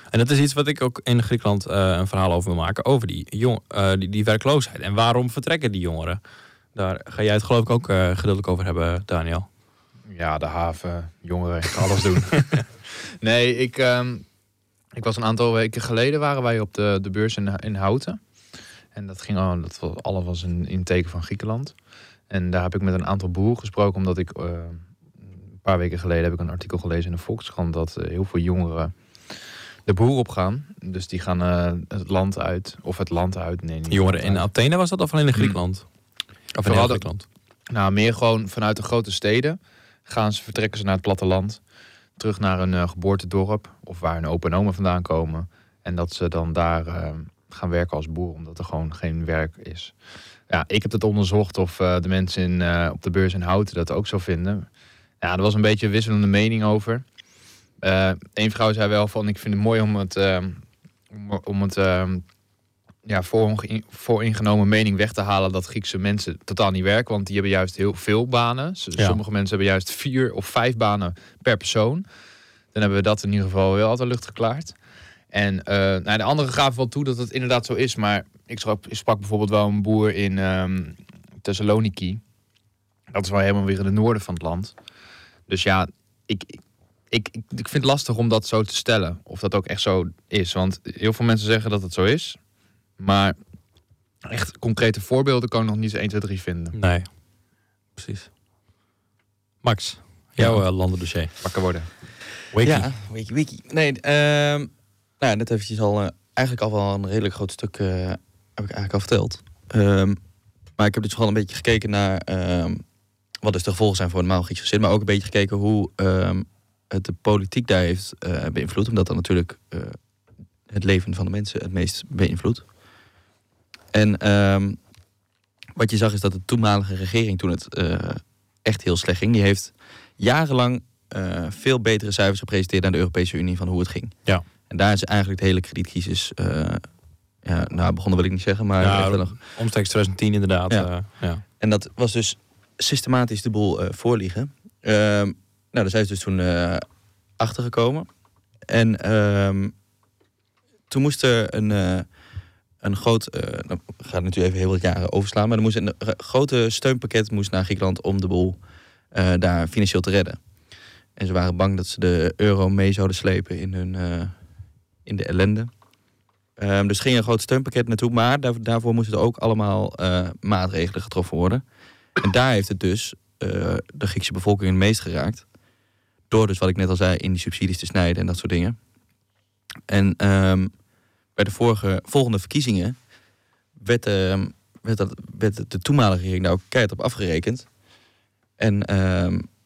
En dat is iets wat ik ook in Griekenland eh, een verhaal over wil maken. Over die, jong, eh, die, die werkloosheid. En waarom vertrekken die jongeren? Daar ga jij het geloof ik ook eh gedeeltelijk over hebben, Daniel. Ja, de haven, jongeren, alles doen. nee, ik, ehm, ik was een aantal weken geleden waren wij op de, de beurs in, in Houten. En dat ging al, dat was, alles was in, in teken van Griekenland. En daar heb ik met een aantal boeren gesproken, omdat ik eh, een paar weken geleden heb ik een artikel gelezen in de Volkskrant dat eh, heel veel jongeren de boer op gaan. Dus die gaan eh, het land uit, of het land uit. Nee, niet Jongeren in uit. Athene was dat of alleen in Griekenland? Of in Griekenland? Nou, meer gewoon vanuit de grote steden gaan ze, vertrekken ze naar het platteland. Terug naar een eh, geboortedorp of waar hun opa en oma vandaan komen. En dat ze dan daar gaan werken als boer, omdat er gewoon geen werk is. Ja, ik heb het onderzocht of eh, de mensen in, eh, op de beurs in Houten dat ook zo vinden. Ja, er was een beetje een wisselende mening over. Eén vrouw zei wel van, ik vind het mooi om het, eh, om, om het eh, ja, vooringenomen mening weg te halen dat Griekse mensen totaal niet werken. Want die hebben juist heel veel banen. Ja. Sommige mensen hebben juist vier of vijf banen per persoon. Dan hebben we dat in ieder geval wel uit de lucht geklaard. En eh, nou, de anderen gaven wel toe dat het inderdaad zo is. Maar ik sprak, ik sprak bijvoorbeeld wel een boer in ehm Thessaloniki. Dat is wel helemaal weer in het noorden van het land. Dus ja, ik, ik, ik, ik vind het lastig om dat zo te stellen. Of dat ook echt zo is. Want heel veel mensen zeggen dat het zo is. Maar echt concrete voorbeelden kan ik nog niet zo 1, 2, 3 vinden. Nee, precies. Max, jouw eh, landendossier. Wakker worden. Wiki. Ja, wiki wiki. Nee, ehm nou, net eventjes al, eh, eigenlijk al wel een redelijk groot stuk eh, heb ik eigenlijk al verteld. Ehm, maar ik heb dus vooral een beetje gekeken naar ehm, wat dus de gevolgen zijn voor een Grieks gezin. Maar ook een beetje gekeken hoe ehm, het de politiek daar heeft eh, beïnvloed. Omdat dat natuurlijk het leven van de mensen het meest beïnvloedt. En wat je zag is dat de toenmalige regering toen het echt heel slecht ging. Die heeft jarenlang veel betere cijfers gepresenteerd aan de Europese Unie van hoe het ging. Ja. En daar is eigenlijk de hele kredietcrisis, eh, ja, nou begonnen wil ik niet zeggen, maar Ja, nog- Omstreeks 2010 inderdaad. Ja. eh, ja. en dat was dus systematisch de boel eh, voorliegen. Ehm, nou, daar zijn ze dus toen achtergekomen. En ehm, toen moest er een, een groot... nou, ik ga het natuurlijk even heel wat jaren overslaan... maar er moest een grote steunpakket moest naar Griekenland... om de boel daar financieel te redden. En ze waren bang dat ze de euro mee zouden slepen in, hun, in de ellende. Ehm, dus ging een groot steunpakket naartoe... maar daar, daarvoor moesten ook allemaal eh, maatregelen getroffen worden... En daar heeft het dus eh, de Griekse bevolking het meest geraakt. Door dus wat ik net al zei, in die subsidies te snijden en dat soort dingen. En ehm, bij de vorige, volgende verkiezingen werd, ehm, werd, dat, werd de toenmalige regering daar ook keihard op afgerekend. En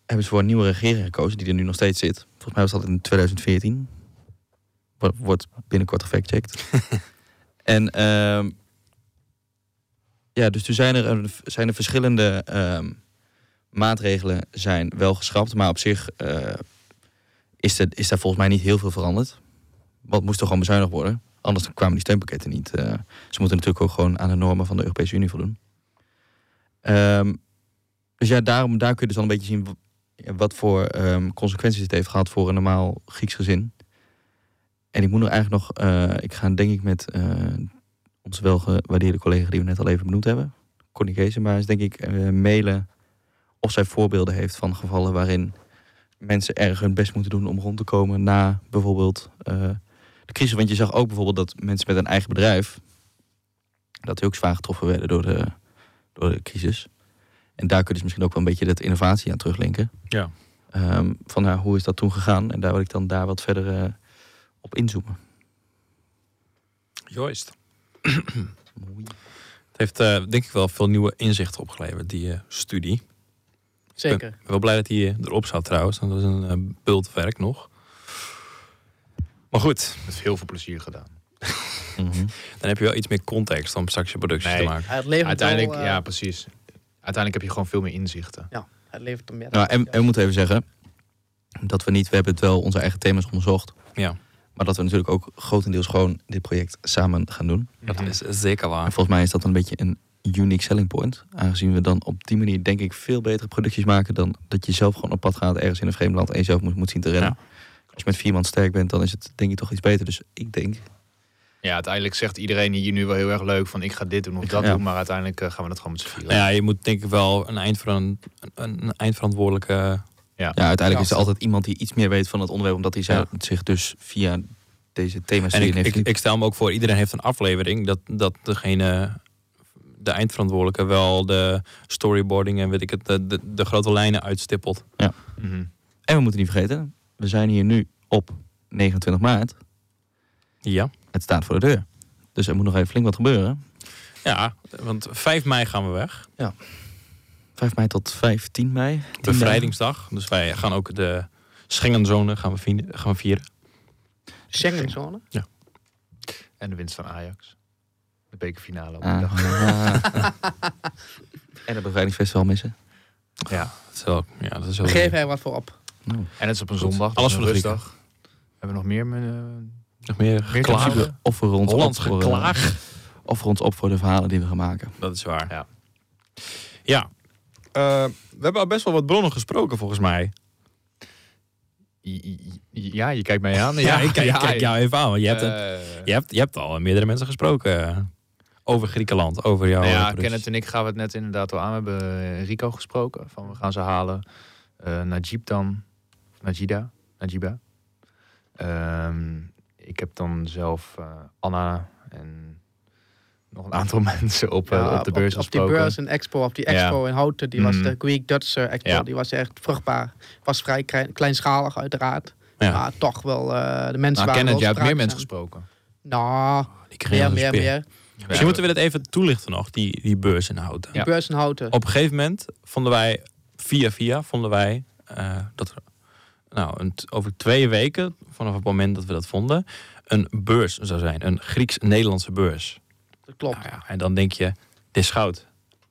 hebben ze voor een nieuwe regering gekozen, die er nu nog steeds zit. Volgens mij was dat in 2014. Wo- Wordt binnenkort gefactcheckt. en ehm, ja, dus toen zijn er, zijn er verschillende ehm, maatregelen zijn wel geschrapt. Maar op zich eh, is, is daar volgens mij niet heel veel veranderd. Wat moest er gewoon bezuinigd worden. Anders kwamen die steunpakketten niet. eh. ze moeten natuurlijk ook gewoon aan de normen van de Europese Unie voldoen. Ehm, dus ja, daarom, daar kun je dus al een beetje zien wat voor consequenties het heeft gehad voor een normaal Grieks gezin. En ik moet nog eigenlijk nog, eh, ik ga denk ik met eh, onze welgewaardeerde collega die we net al even benoemd hebben, Connie Geesemaars, denk ik, eh, mailen of zij voorbeelden heeft van gevallen waarin mensen erg hun best moeten doen om rond te komen na bijvoorbeeld de crisis. Want je zag ook bijvoorbeeld dat mensen met een eigen bedrijf, dat die ook zwaar getroffen werden door de, door de crisis. En daar kun je dus misschien ook wel een beetje dat innovatie aan teruglinken. Ja. Ehm, van nou, hoe is dat toen gegaan? En daar wil ik dan daar wat verder op inzoomen. Joist. Het heeft eh, denk ik wel veel nieuwe inzichten opgeleverd, die eh, studie. Zeker. Ik ben wel blij dat hij eh, erop zat trouwens. want Dat is een eh, bultwerk nog. Maar goed, Met heel veel plezier gedaan. Mhm. dan heb je wel iets meer context om straks je producties Nee. te maken. Het levert Uiteindelijk, wel, ja, precies. Uiteindelijk heb je gewoon veel meer inzichten. Het levert er meer. Nou, en, en we moeten even zeggen dat we niet, we hebben het wel onze eigen thema's onderzocht. Ja, Maar dat we natuurlijk ook grotendeels gewoon dit project samen gaan doen. dat is zeker En waar. volgens mij is dat een beetje een unique selling point. Aangezien we dan op die manier denk ik veel betere producties maken dan dat je zelf gewoon op pad gaat ergens in een vreemd land en jezelf moet, moet zien te rennen. Als je met vier man sterk bent, dan is het denk ik toch iets beter. Dus ik denk, Ja, uiteindelijk zegt iedereen hier nu wel heel erg leuk van ik ga dit doen of dat Ja. doen. Maar uiteindelijk eh, gaan we dat gewoon met z'n vieren. Nou ja, je moet denk ik wel een, eindveran- een, een eindverantwoordelijke... ja, uiteindelijk Ja. is er altijd iemand die iets meer weet van het onderwerp, omdat hij Ja. zich dus via deze thema's En ik, heeft. ik, ik stel me ook voor, iedereen heeft een aflevering. Dat, dat degene, de eindverantwoordelijke, wel de storyboarding en weet ik het, de, de, de grote lijnen uitstippelt. Mhm. En we moeten niet vergeten, we zijn hier nu op 29 maart. Ja. Het staat voor de deur. Dus er moet nog even flink wat gebeuren. Ja, want 5 mei gaan we weg. 5 mei tot 15 mei. Bevrijdingsdag. Dus wij gaan ook de Schengenzone gaan we, vieren, gaan we vieren. Schengenzone. En de winst van Ajax. De bekerfinale op Ah, die dag. ah. en het bevrijdingsfestival missen. Ja. Dat is wel, ja, dat is wel We geven er wat voor op. Nou, En het is op een Goed. zondag. Alles dus voor de rustdag. Hebben we nog meer? eh, nog meer Meer geklaag. te of, we ons Hollands eh, geklaag. of we ons op voor de verhalen die we gaan maken. Dat is waar. Ja. Ja. Eh, we hebben al best wel wat bronnen gesproken volgens mij. Ja, je kijkt mij aan. Ja, ik kijk, ik kijk jou even aan. Want je, hebt Eh, je, hebt, je hebt al meerdere mensen gesproken eh, over Griekenland, over jouw Nou ja. Kenneth en ik gaan we het net inderdaad al aan. We hebben Rico gesproken. Van we gaan ze halen. Eh Najib dan. Najida. Najiba. Ehm, ik heb dan zelf Anna en nog een aantal mensen op, eh, Ja, op de beurs op, die gesproken. beurs en expo, of die Ja. expo in Houten, die was Mhm. de Greek Dutch eh, expo. Ja. Die was echt vruchtbaar. Was vrij klein- kleinschalig uiteraard. Ja. Maar toch wel, eh, de mensen Nou, waren Kenneth, wel jij hebt meer mensen gesproken. Nou, Die kregen meer, meer, meer. Misschien moeten we dat even toelichten nog, die, die beurs in Houten. Die Ja. beurs in Houten. Op een gegeven moment vonden wij, via via, vonden wij eh, dat er nou, een, over twee weken, vanaf het moment dat we dat vonden, een beurs zou zijn. Een Grieks-Nederlandse beurs. Dat klopt. Nou ja, en dan denk je, dit is goud.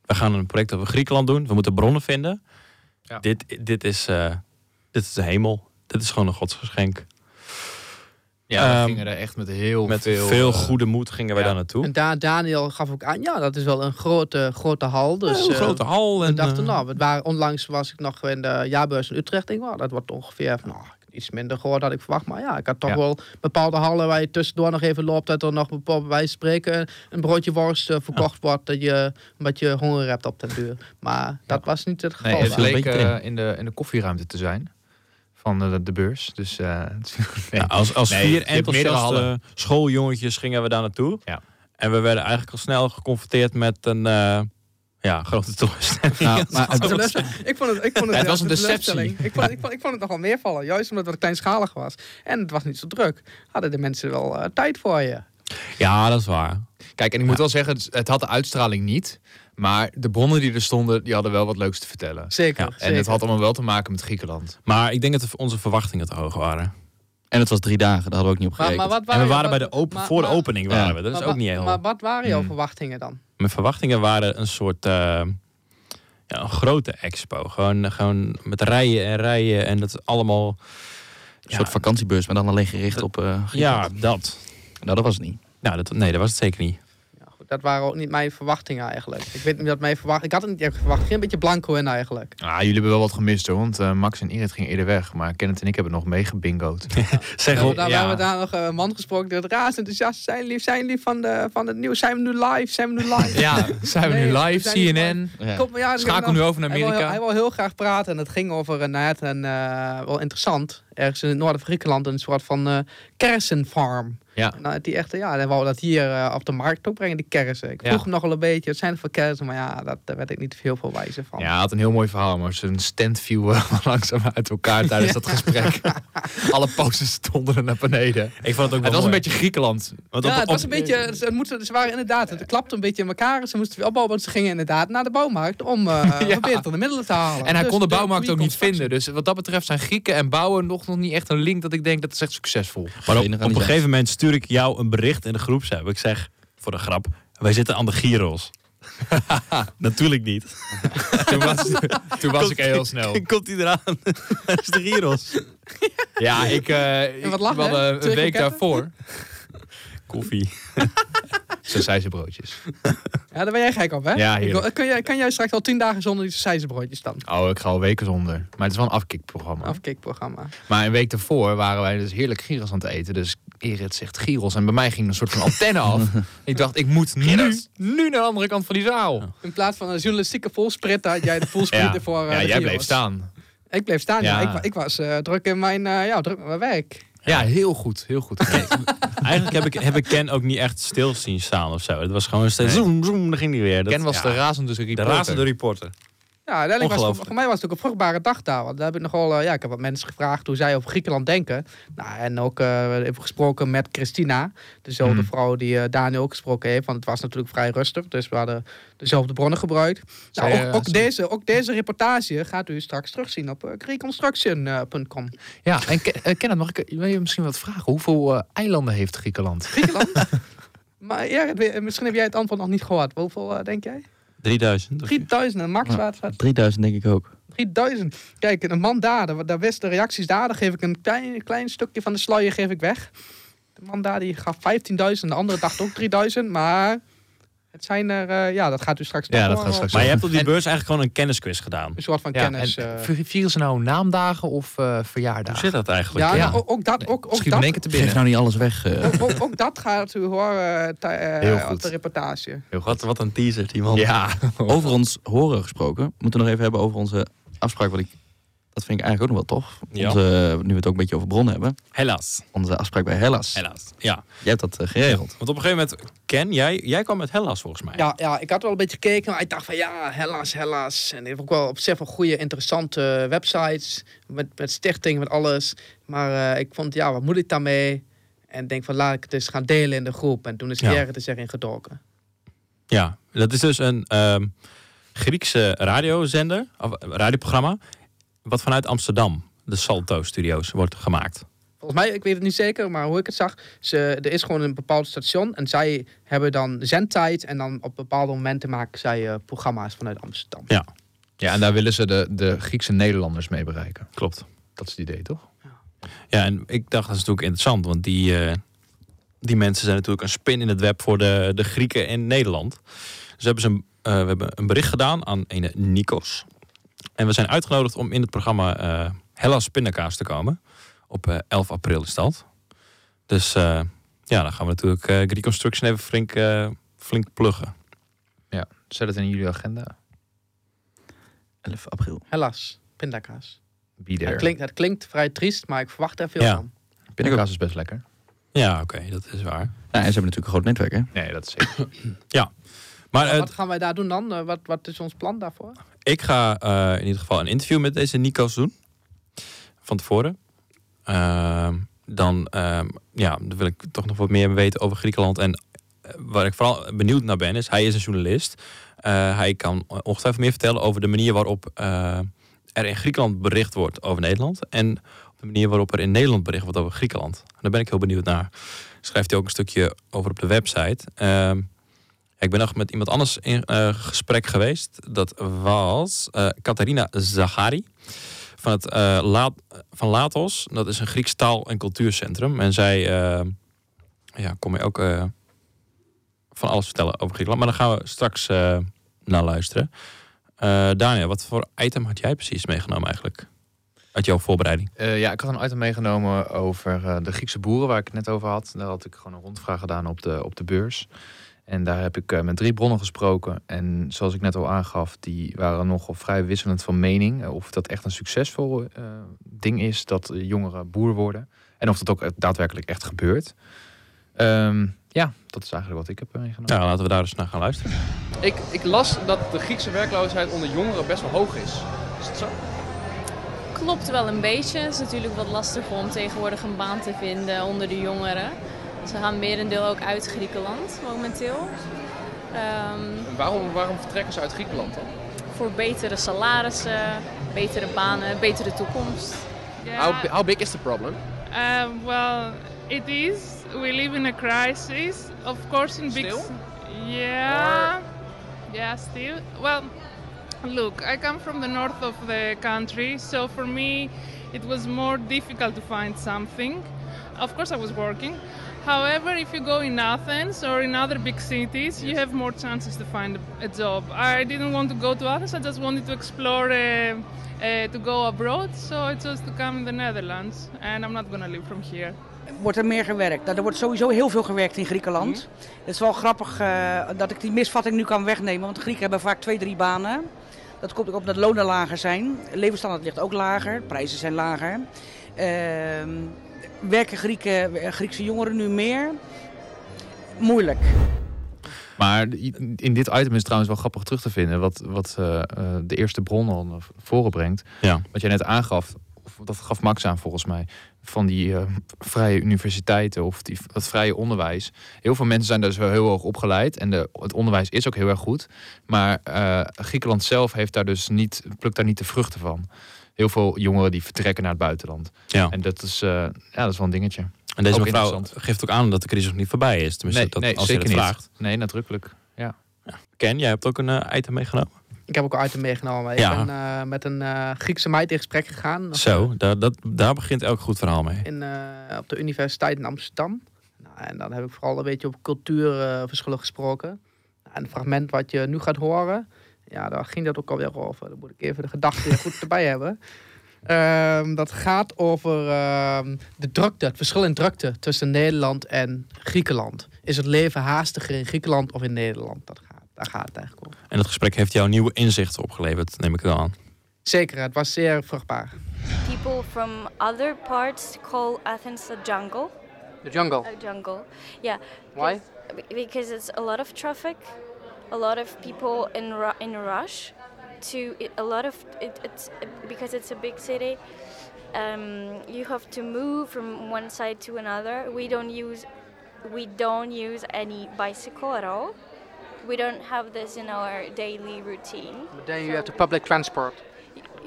We gaan een project over Griekenland doen. We moeten bronnen vinden. Ja. Dit, dit, is, eh, dit is de hemel. Dit is gewoon een godsgeschenk. Ja, we Ehm, gingen er echt met heel Met veel... veel, eh, goede moed gingen wij ja. daar naartoe. En daar, Daniel gaf ook aan, ja, dat is wel een grote, grote hal. Dus, een eh, grote hal. we En, dachten, nou, we waren, onlangs was ik nog in de jaarbeurs in Utrecht. Ik, nou, dat wordt ongeveer van, nou, iets minder gehoord dan ik verwacht. Maar ja, ik had toch Ja. wel bepaalde hallen waar je tussendoor nog even loopt. Dat er nog bij spreken een broodje worst eh, verkocht wordt. Dat je omdat je honger hebt op den duur. Maar dat was niet het geval. Nee, het eh, in, de, in de koffieruimte te zijn. Van de, de beurs. Dus eh, nee. Ja, als als Nee, vier enthousiaste schooljongetjes gingen we daar naartoe. Ja. En we werden eigenlijk al snel geconfronteerd met een eh, ja, grote teleurstelling. Nou, maar het- Het was een- ik vond het, ik vond het, Het was een teleurstelling. deceptie. Ik vond, ik, vond, ik vond het nogal meevallen. Juist omdat het kleinschalig was. En het was niet zo druk. Hadden de mensen wel eh, tijd voor je. Ja, dat is waar. Kijk, en ik moet wel zeggen, het- had de uitstraling niet. Maar de bronnen die er stonden, die hadden wel wat leuks te vertellen. Zeker. Ja, en zeker. het had allemaal wel te maken met Griekenland. Maar ik denk dat onze verwachtingen te hoog waren. en het was drie dagen, daar hadden we ook niet op gerekend. maar wat En we je- waren bij de open, maar- voor de opening waren Ja. we. Dat is maar ook niet heel... Maar wat waren jouw Hmm. verwachtingen dan? Mijn verwachtingen waren een soort eh, ja, een grote expo. Gewoon, gewoon met rijen en rijen en dat allemaal... Een soort vakantiebeurs, maar dan alleen gericht op eh Ja, dat. Nou, dat was het niet. Nou, dat, nee, dat was het zeker niet. Ja, dat waren ook niet mijn verwachtingen eigenlijk. Ik weet niet wat mijn verwacht. Ik had het niet echt verwacht. Ik ging een beetje blanco in eigenlijk. Ah, jullie hebben wel wat gemist hoor. Want eh, Max en Irit gingen eerder weg. Maar Kenneth en ik hebben nog meegebingoed. Zeg We op. hebben ja. daar, we daar nog eh, een man gesproken die het razend enthousiast zijn. Lief, zijn lief van, de, van het nieuws. Zijn we nu live? Zijn we nu live? ja, zijn we Nee, nu live? CNN. Ja. Kom, ja, Schakel nu over naar Hij wil, Amerika. hij wil heel graag praten en het ging over een, net een eh, wel interessant. Ergens in het noorden van Griekenland een soort van eh kersenfarm. Ja. Nou, die echte, ja, hij wou dat hier eh, op de markt ook brengen, die kersen. Ik vroeg Ja. hem nog wel een beetje, wat zijn het voor kersen? Maar ja, dat, daar werd ik niet veel voor wijzer van. Ja, hij had een heel mooi verhaal, maar zijn stand viel eh, langzaam uit elkaar tijdens dat gesprek. Alle posters stonden er naar beneden. Ik vond het ook wel Het was een beetje Griekenland. Want Ja, op- het was een beetje, ze, moeten, ze waren inderdaad, het klapte een beetje in elkaar. Ze moesten weer opbouwen, want ze gingen inderdaad naar de bouwmarkt om uh, Ja. betere middelen te halen. En hij Dus kon de de bouwmarkt ook niet vinden. Dus wat dat betreft zijn Grieken en bouwen nog, nog niet echt een link dat ik denk dat is echt succesvol. Maar op, een gegeven moment stuur ik jou een bericht in de groepsapp. Ik zeg, voor de grap, wij zitten aan de gyros. Natuurlijk niet. Toen was, toen was ik heel snel. Komt hij eraan? Dat is de gyros. Ja, ik, eh ik een week daarvoor. Koffie. Zo zei ze broodjes. Ja, daar ben jij gek op, hè? Ja, Ik heerlijk. wil- kan, jij, kan jij straks al tien dagen zonder die sausijzenbroodjes dan? Oh, ik ga al weken zonder. Maar het is wel een afkikprogramma. Afkikprogramma. Maar een week daarvoor waren wij dus heerlijk gyros aan het eten. Dus Erit zegt gyros. En bij mij ging een soort van antenne af. ik dacht, ik moet nu, nu naar de andere kant van die zaal. In plaats van een journalistieke volspritter had jij de volspritter voor eh, ja de jij bleef staan. Ik bleef staan, ja. Ja. Ik, ik was eh, druk in mijn, eh, ja, druk met mijn werk. Ja, heel goed. Heel goed. Eigenlijk heb ik, heb ik Ken ook niet echt stil zien staan of zo. Het was gewoon steeds Nee. zoom, zoom, dan ging hij weer. Dat, Ken was ja, de razende de reporter. razende reporter. Ja, uiteindelijk was het, voor mij was het ook een vruchtbare dag daar. Want daar heb ik nogal, eh, ja, ik heb wat mensen gevraagd hoe zij over Griekenland denken. Nou, en ook eh, even gesproken met Christina, dezelfde Hmm. vrouw die eh, Daniel ook gesproken heeft. Want het was natuurlijk vrij rustig, dus we hadden dezelfde bronnen gebruikt. Nou, ook, ook, ze- deze, ook deze reportage gaat u straks terugzien op uh, reconstruction.com. Ja, en Ken- Kenneth, mag ik wil je misschien wat vragen? Hoeveel eilanden heeft Griekenland? Griekenland? maar ja, misschien heb jij het antwoord nog niet gehoord. Hoeveel denk jij? 3000. of- 3000, en max wat 3000 denk ik ook. 3000. Kijk, een man daar, daar, daar wist de reacties daar, daar geef ik een klein, klein stukje van de sluier geef ik weg. De man daar die gaf 15.000, de andere dacht ook 3000, maar het zijn er, eh, ja, dat gaat u straks Ja, toch dat gaat straks Maar je hebt op die beurs eigenlijk gewoon een kennisquiz gedaan. Een soort van Ja, kennis. en, eh. vieren ze nou naamdagen of eh Hoe verjaardagen? zit dat eigenlijk? ja, ja. nou, ook, dat, ook, ook, Schiet één dat, te Geef binnen. nou niet alles weg. eh. ook, ook, ook dat gaat u horen eh, tij- eh, Heel op goed. de reportage. Wat, wat een teaser, die man. Ja. over ons horen gesproken. We moeten nog even hebben over onze afspraak. Wat ik, dat vind ik eigenlijk ook nog wel tof. Ja. Onze, nu we het ook een beetje over bronnen hebben. Helaas. Onze afspraak bij Hellas. Helaas. Ja. Jij hebt dat eh, geregeld. Want op een gegeven moment, Ken, jij, jij kwam met Hellas volgens mij. Ja, ja, ik had wel een beetje gekeken, maar ik dacht van ja, helaas, helaas. En die heeft ook wel op zich wel goede, interessante websites. Met, met stichting, met alles. Maar eh, ik vond, ja, wat moet ik daarmee? En ik denk van laat ik het eens gaan delen in de groep. En toen is Ja. Gerrit er erin gedoken. Ja, dat is dus een ehm, Griekse radiozender, of eh, radioprogramma, wat vanuit Amsterdam, de Salto Studios, wordt gemaakt. Volgens mij, ik weet het niet zeker, maar hoe ik het zag, ze, er is gewoon een bepaald station. En zij hebben dan zendtijd. En dan op bepaalde momenten maken zij eh, programma's vanuit Amsterdam. Ja. ja, en daar willen ze de, de Griekse Nederlanders mee bereiken. Klopt. Dat is het idee, toch? Ja, en ik dacht dat is natuurlijk interessant, want die, eh, die mensen zijn natuurlijk een spin in het web voor de, de Grieken in Nederland. Dus hebben ze een, eh, we hebben een bericht gedaan aan een Nikos. En we zijn uitgenodigd om in het programma eh Hellas Pindakaas te komen. Op eh, 11 april is dat. Dus eh, ja, dan gaan we natuurlijk eh Greek Construction even flink, eh, flink pluggen. Ja, zet het in jullie agenda. 11 april. Helaas, pindakaas. Het klinkt, het klinkt vrij triest, maar ik verwacht er veel Ja. van. Pindakaas is best lekker. Ja, oké, dat is waar. Nou, en ze hebben natuurlijk een groot netwerk, hè? Nee, dat is zeker. Maar eh, wat gaan wij daar doen dan? Eh, wat, wat is ons plan daarvoor? Ik ga eh, in ieder geval een interview met deze Nico's doen. Van tevoren. Ehm, dan, ehm, ja, wil ik toch nog wat meer weten over Griekenland. En eh, waar ik vooral benieuwd naar ben, is hij is een journalist. Eh, hij kan ongetwijfeld meer vertellen over de manier waarop er in Griekenland bericht wordt over Nederland. En op de manier waarop er in Nederland bericht wordt over Griekenland. Daar ben ik heel benieuwd naar. Schrijft hij ook een stukje over op de website. Ik ben nog met iemand anders in eh, gesprek geweest. Dat was eh Catharina Zagari van, het, eh, La- van Latos. Dat is een Grieks taal- en cultuurcentrum. En zij ja, kon mij ook van alles vertellen over Griekenland. Maar daar gaan we straks naar luisteren. Daniel, wat voor item had jij precies meegenomen eigenlijk? Uit jouw voorbereiding? Ja, ik had een item meegenomen over de Griekse boeren waar ik het net over had. Daar had ik gewoon een rondvraag gedaan op de, op de beurs. En daar heb ik eh, met drie bronnen gesproken. En zoals ik net al aangaf, die waren nogal vrij wisselend van mening. eh, Of dat echt een succesvol eh, ding is dat jongeren boer worden. En of dat ook daadwerkelijk echt gebeurt. Ehm, ja, dat is eigenlijk wat ik heb meegenomen. Ja, laten we daar eens naar gaan luisteren. Ik, ik las dat de Griekse werkloosheid onder jongeren best wel hoog is. Is het zo? Klopt wel een beetje. Het is natuurlijk wat lastiger om tegenwoordig een baan te vinden onder de jongeren. Ze gaan merendeel ook uit Griekenland momenteel. Ehm, Waarom, waarom vertrekken ze uit Griekenland dan? voor betere salarissen, betere banen, betere toekomst. How, bi- how big is the problem? Um, well, it is. We live in a crisis, of course, in big. Still? Yeah. Yeah, still. Well, look, I come from the north of the country, so for me, it was more difficult to find something. Of course, I was working, However, if you go in Athens or in other big cities, you have more chances to find a, job. I didn't want to go to Athens, I just wanted to explore, uh, uh, to go abroad, so I chose to come in the Netherlands, and I'm not gonna live from here. Wordt er meer gewerkt? Nou, er wordt sowieso heel veel gewerkt in Griekenland. Het is wel grappig eh, dat ik die misvatting nu kan wegnemen, want de Grieken hebben vaak twee, drie banen. Dat komt ook op dat lonen lager zijn. Levensstandaard ligt ook lager, prijzen zijn lager. Ehm, werken Grieken, Griekse jongeren nu meer? Moeilijk. Maar in dit item is trouwens wel grappig terug te vinden. Wat, wat eh, eh, de eerste bron al naar voren brengt. Ja. Wat jij net aangaf, of dat gaf Max aan volgens mij. Van die eh, vrije universiteiten of die, dat vrije onderwijs. Heel veel mensen zijn daar dus wel heel hoog opgeleid. En de, het onderwijs is ook heel erg goed. Maar eh, Griekenland zelf heeft daar dus niet, plukt daar niet de vruchten van. Heel veel jongeren die vertrekken naar het buitenland. Ja. En dat is, eh, ja, dat is wel een dingetje. En deze Ook mevrouw geeft ook aan dat de crisis nog niet voorbij is. Tenminste, Nee, dat, nee als zeker je niet. vraagt. Nee, nadrukkelijk. Ja. Ken, jij hebt ook een eh, item meegenomen? Ik heb ook een item meegenomen. Ja. Ik ben eh, met een eh, Griekse meid in gesprek gegaan. Zo, daar, dat, daar begint elk goed verhaal mee. in, eh, op de universiteit in Amsterdam. Nou, en dan heb ik vooral een beetje over cultuurverschillen gesproken. Nou, en het fragment wat je nu gaat horen, ja, daar ging dat ook alweer over. Dan moet ik even de gedachten goed erbij hebben. Ehm, dat gaat over ehm, de drukte, het verschil in drukte tussen Nederland en Griekenland. Is het leven haastiger in Griekenland of in Nederland? Dat gaat, daar gaat het eigenlijk over. En het gesprek heeft jou nieuwe inzichten opgeleverd, neem ik wel aan. Zeker, het was zeer vruchtbaar. People from other parts call Athens a jungle. De jungle. A jungle, yeah. Why? Be- Because it's a lot of traffic, a lot of people in ru- in a rush. To it, a lot of it, it's because it's a big city. Um, you have to move from one side to another. We don't use we don't use any bicycle at all. We don't have this in our daily routine. But then you have the public transport.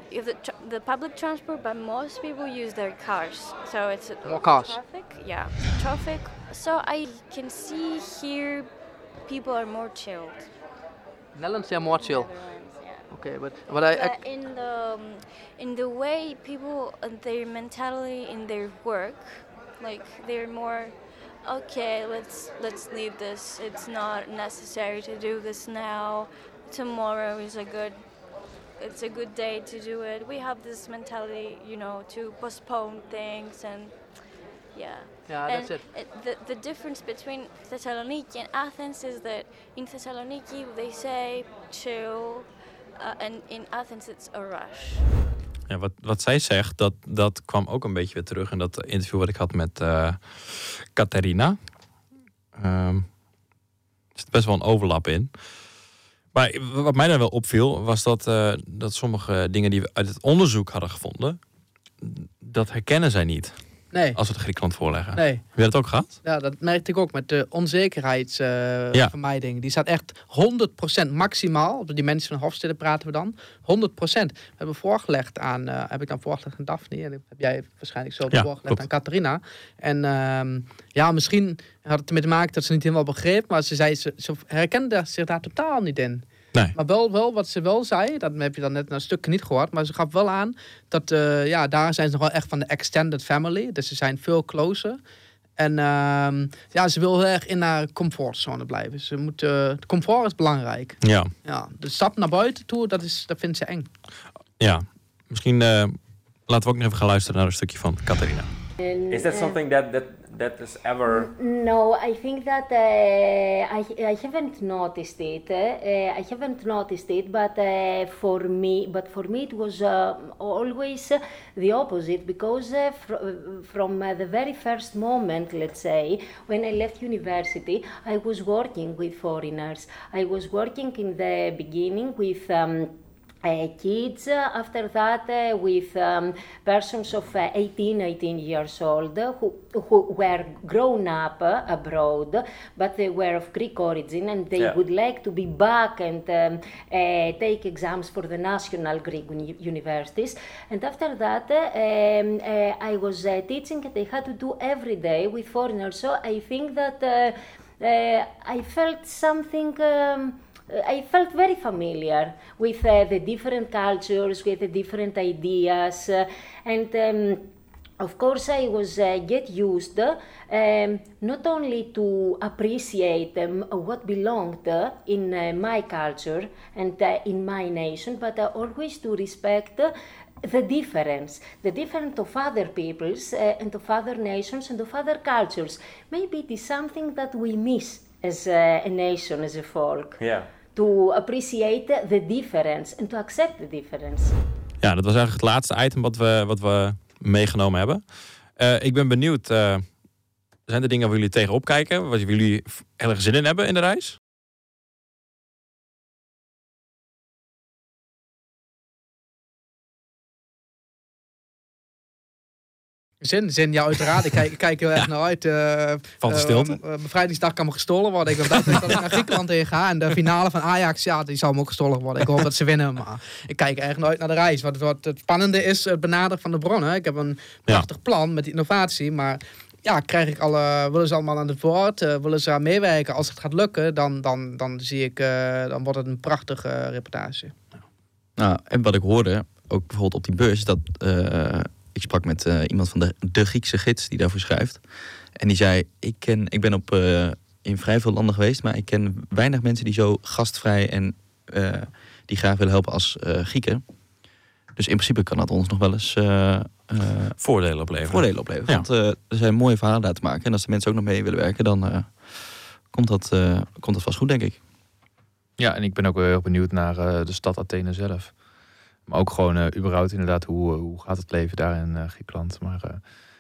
If the, the public transport, but most people use their cars. So it's More cars. Traffic, yeah, traffic. So I can see here, people are more chilled. Netherlands, they are more chill. Yeah. Okay, but but I, I in the um, in the way people, uh, their mentality in their work, like they're more. Okay, let's let's leave this. It's not necessary to do this now. Tomorrow is a good it's a good day to do it. We have this mentality, you know, to postpone things and yeah. Yeah, and that's it. the, the difference between Thessaloniki and Athens is that in Thessaloniki they say chill, uh, and in Athens it's a rush. Ja, wat, wat zij zegt, dat, dat kwam ook een beetje weer terug in dat interview wat ik had met eh Catharina. Ehm, er zit best wel een overlap in. Maar wat mij daar wel opviel, was dat, eh, dat sommige dingen die we uit het onderzoek hadden gevonden, dat herkennen zij niet Nee, als we het Griekenland voorleggen. nee. Heb je dat ook gehad? Ja, dat merkte ik ook met de onzekerheidsvermijding. Ja. Die staat echt 100% maximaal. Op die mensen van Hofstede praten we dan. 100%. We hebben voorgelegd aan, eh, heb ik dan voorgelegd aan Daphne. En heb jij waarschijnlijk zo Ja, voorgelegd klopt. aan Catharina. En ehm, ja, misschien had het ermee te maken dat ze niet helemaal begreep. Maar ze zei, ze, ze herkende zich daar totaal niet in. Nee. Maar wel, wel wat ze wel zei, dat heb je dan net een stukje niet gehoord, maar ze gaf wel aan dat uh, ja, daar zijn ze nog wel echt van de extended family. Dus ze zijn veel closer. En uh, ja, ze wil heel erg in haar comfortzone blijven. Ze moet, uh, het comfort is belangrijk. Ja. ja. De stap naar buiten toe, dat, is, dat vindt ze eng. Ja, misschien uh, laten we ook nog even gaan luisteren naar een stukje van Catharina. Is that something that, that that is ever no i think that uh, I, I haven't noticed it uh, i haven't noticed it but uh, for me but for me it was always the opposite because fr from the very first moment let's say when i left university i was working with foreigners. I was working in the beginning with um, uh, kids. Uh, after that, uh, with um, persons of 18, 18 years old who, who were grown up abroad, but they were of Greek origin and they Yeah. would like to be back and um, take exams for the national Greek uni- universities. And after that, um, I was teaching and I had to do every day with foreigners. So I think that I felt something. I felt very familiar with uh, the different cultures, with the different ideas, uh, and um, of course, I was uh, get used um, not only to appreciate um, what belonged uh, in uh, my culture and uh, in my nation, but always to respect the difference, the difference of other peoples and of other nations and of other cultures. Maybe it is something that we miss as a nation, as a folk. Yeah. To appreciate the difference and to accept the difference. Ja, dat was eigenlijk het laatste item wat we, wat we meegenomen hebben. Eh, ik ben benieuwd, eh, zijn er dingen waar jullie tegenop kijken? Waar jullie erg zin in hebben in de reis? Zin, zin, ja, uiteraard. Ik kijk, ik kijk heel erg naar uit. eh, Valt de eh, stilte? eh, bevrijdingsdag kan me gestolen worden. Ik blij dat ik naar Griekenland heen ga. En de finale van Ajax, ja, die zal me ook gestolen worden. Ik hoop dat ze winnen. Maar ik kijk erg naar uit naar de reis. Wat, wat het spannende is, het benaderen van de bronnen. Ik heb een prachtig plan met innovatie. Maar ja, krijg ik alle, willen ze allemaal aan het woord? willen ze aan meewerken? Als het gaat lukken, dan, dan, dan zie ik, dan wordt het een prachtige reportage. Nou, en wat ik hoorde, ook bijvoorbeeld op die beurs, is dat ik sprak met eh, iemand van de, de Griekse gids die daarvoor schrijft. En die zei: Ik, ken, ik ben op, eh, in vrij veel landen geweest, maar ik ken weinig mensen die zo gastvrij en eh, die graag willen helpen als Grieken. Dus in principe kan dat ons nog wel eens Voordelen opleveren. voordelen opleveren. Ja. Want er zijn mooie verhalen daar te maken. En als de mensen ook nog mee willen werken, dan komt, dat, komt dat vast goed, denk ik. Ja, en ik ben ook heel benieuwd naar de stad Athene zelf. Maar ook gewoon eh, überhaupt inderdaad, hoe, eh, hoe gaat het leven daar in eh, Griekenland. Maar eh,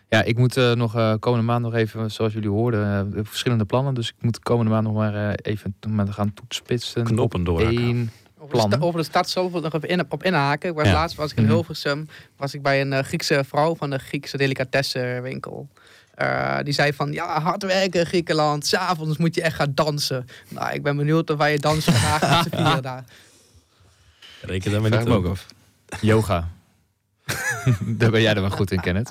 ja, ik moet eh, nog eh, komende maand nog even, zoals jullie hoorden, verschillende plannen. Dus ik moet de komende maand nog maar eh, even maar gaan toetspitsen. Knoppen één Over de, over de stad zelf nog even in, op inhaken. Ik was Ja. Laatst was ik in Mhm. Hilversum. Was ik bij een eh, Griekse vrouw van de Griekse delicatessenwinkel. Eh, die zei van, ja, hard werken Griekenland. S'avonds moet je echt gaan dansen. Nou, ik ben benieuwd of wij dansen vandaag met z'n vieren daar. Reken daar maar niet ook af. Yoga. daar ben jij er wel goed in, Kenneth.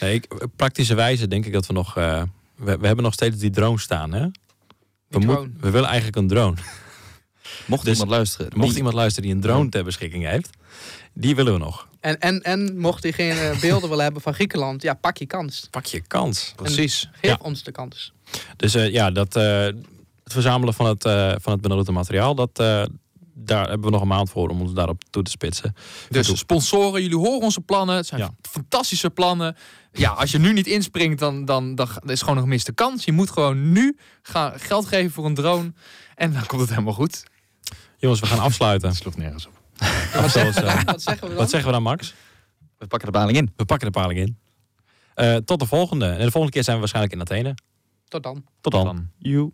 Nee, ik, praktische wijze denk ik dat we nog... eh, we, we hebben nog steeds die drone staan, hè? We, we willen eigenlijk een drone. Mocht Dus iemand luisteren. Mocht die- iemand luisteren die een drone ter beschikking heeft, die willen we nog. En, en, en mocht diegene beelden willen hebben van Griekenland, ja, pak je kans. Pak je kans. Precies. Geef Ja. ons de kans. Dus eh, ja, dat, eh, het verzamelen van het, eh, van het benodigde materiaal, dat, eh, daar hebben we nog een maand voor om ons daarop toe te spitsen. Dus sponsoren, jullie horen onze plannen. Het zijn Ja. fantastische plannen. Ja, als je nu niet inspringt, dan, dan, dan, dan is gewoon nog een miste kans. Je moet gewoon nu gaan geld geven voor een drone. En dan komt het helemaal goed. Jongens, we gaan afsluiten. Het sloeg nergens op. Of zoals, eh, Wat zeggen we dan? wat zeggen we dan, Max? We pakken de paling in. We pakken de paling in. Eh, tot de volgende. En de volgende keer zijn we waarschijnlijk in Athene. Tot dan. Tot dan. Dan. Joe.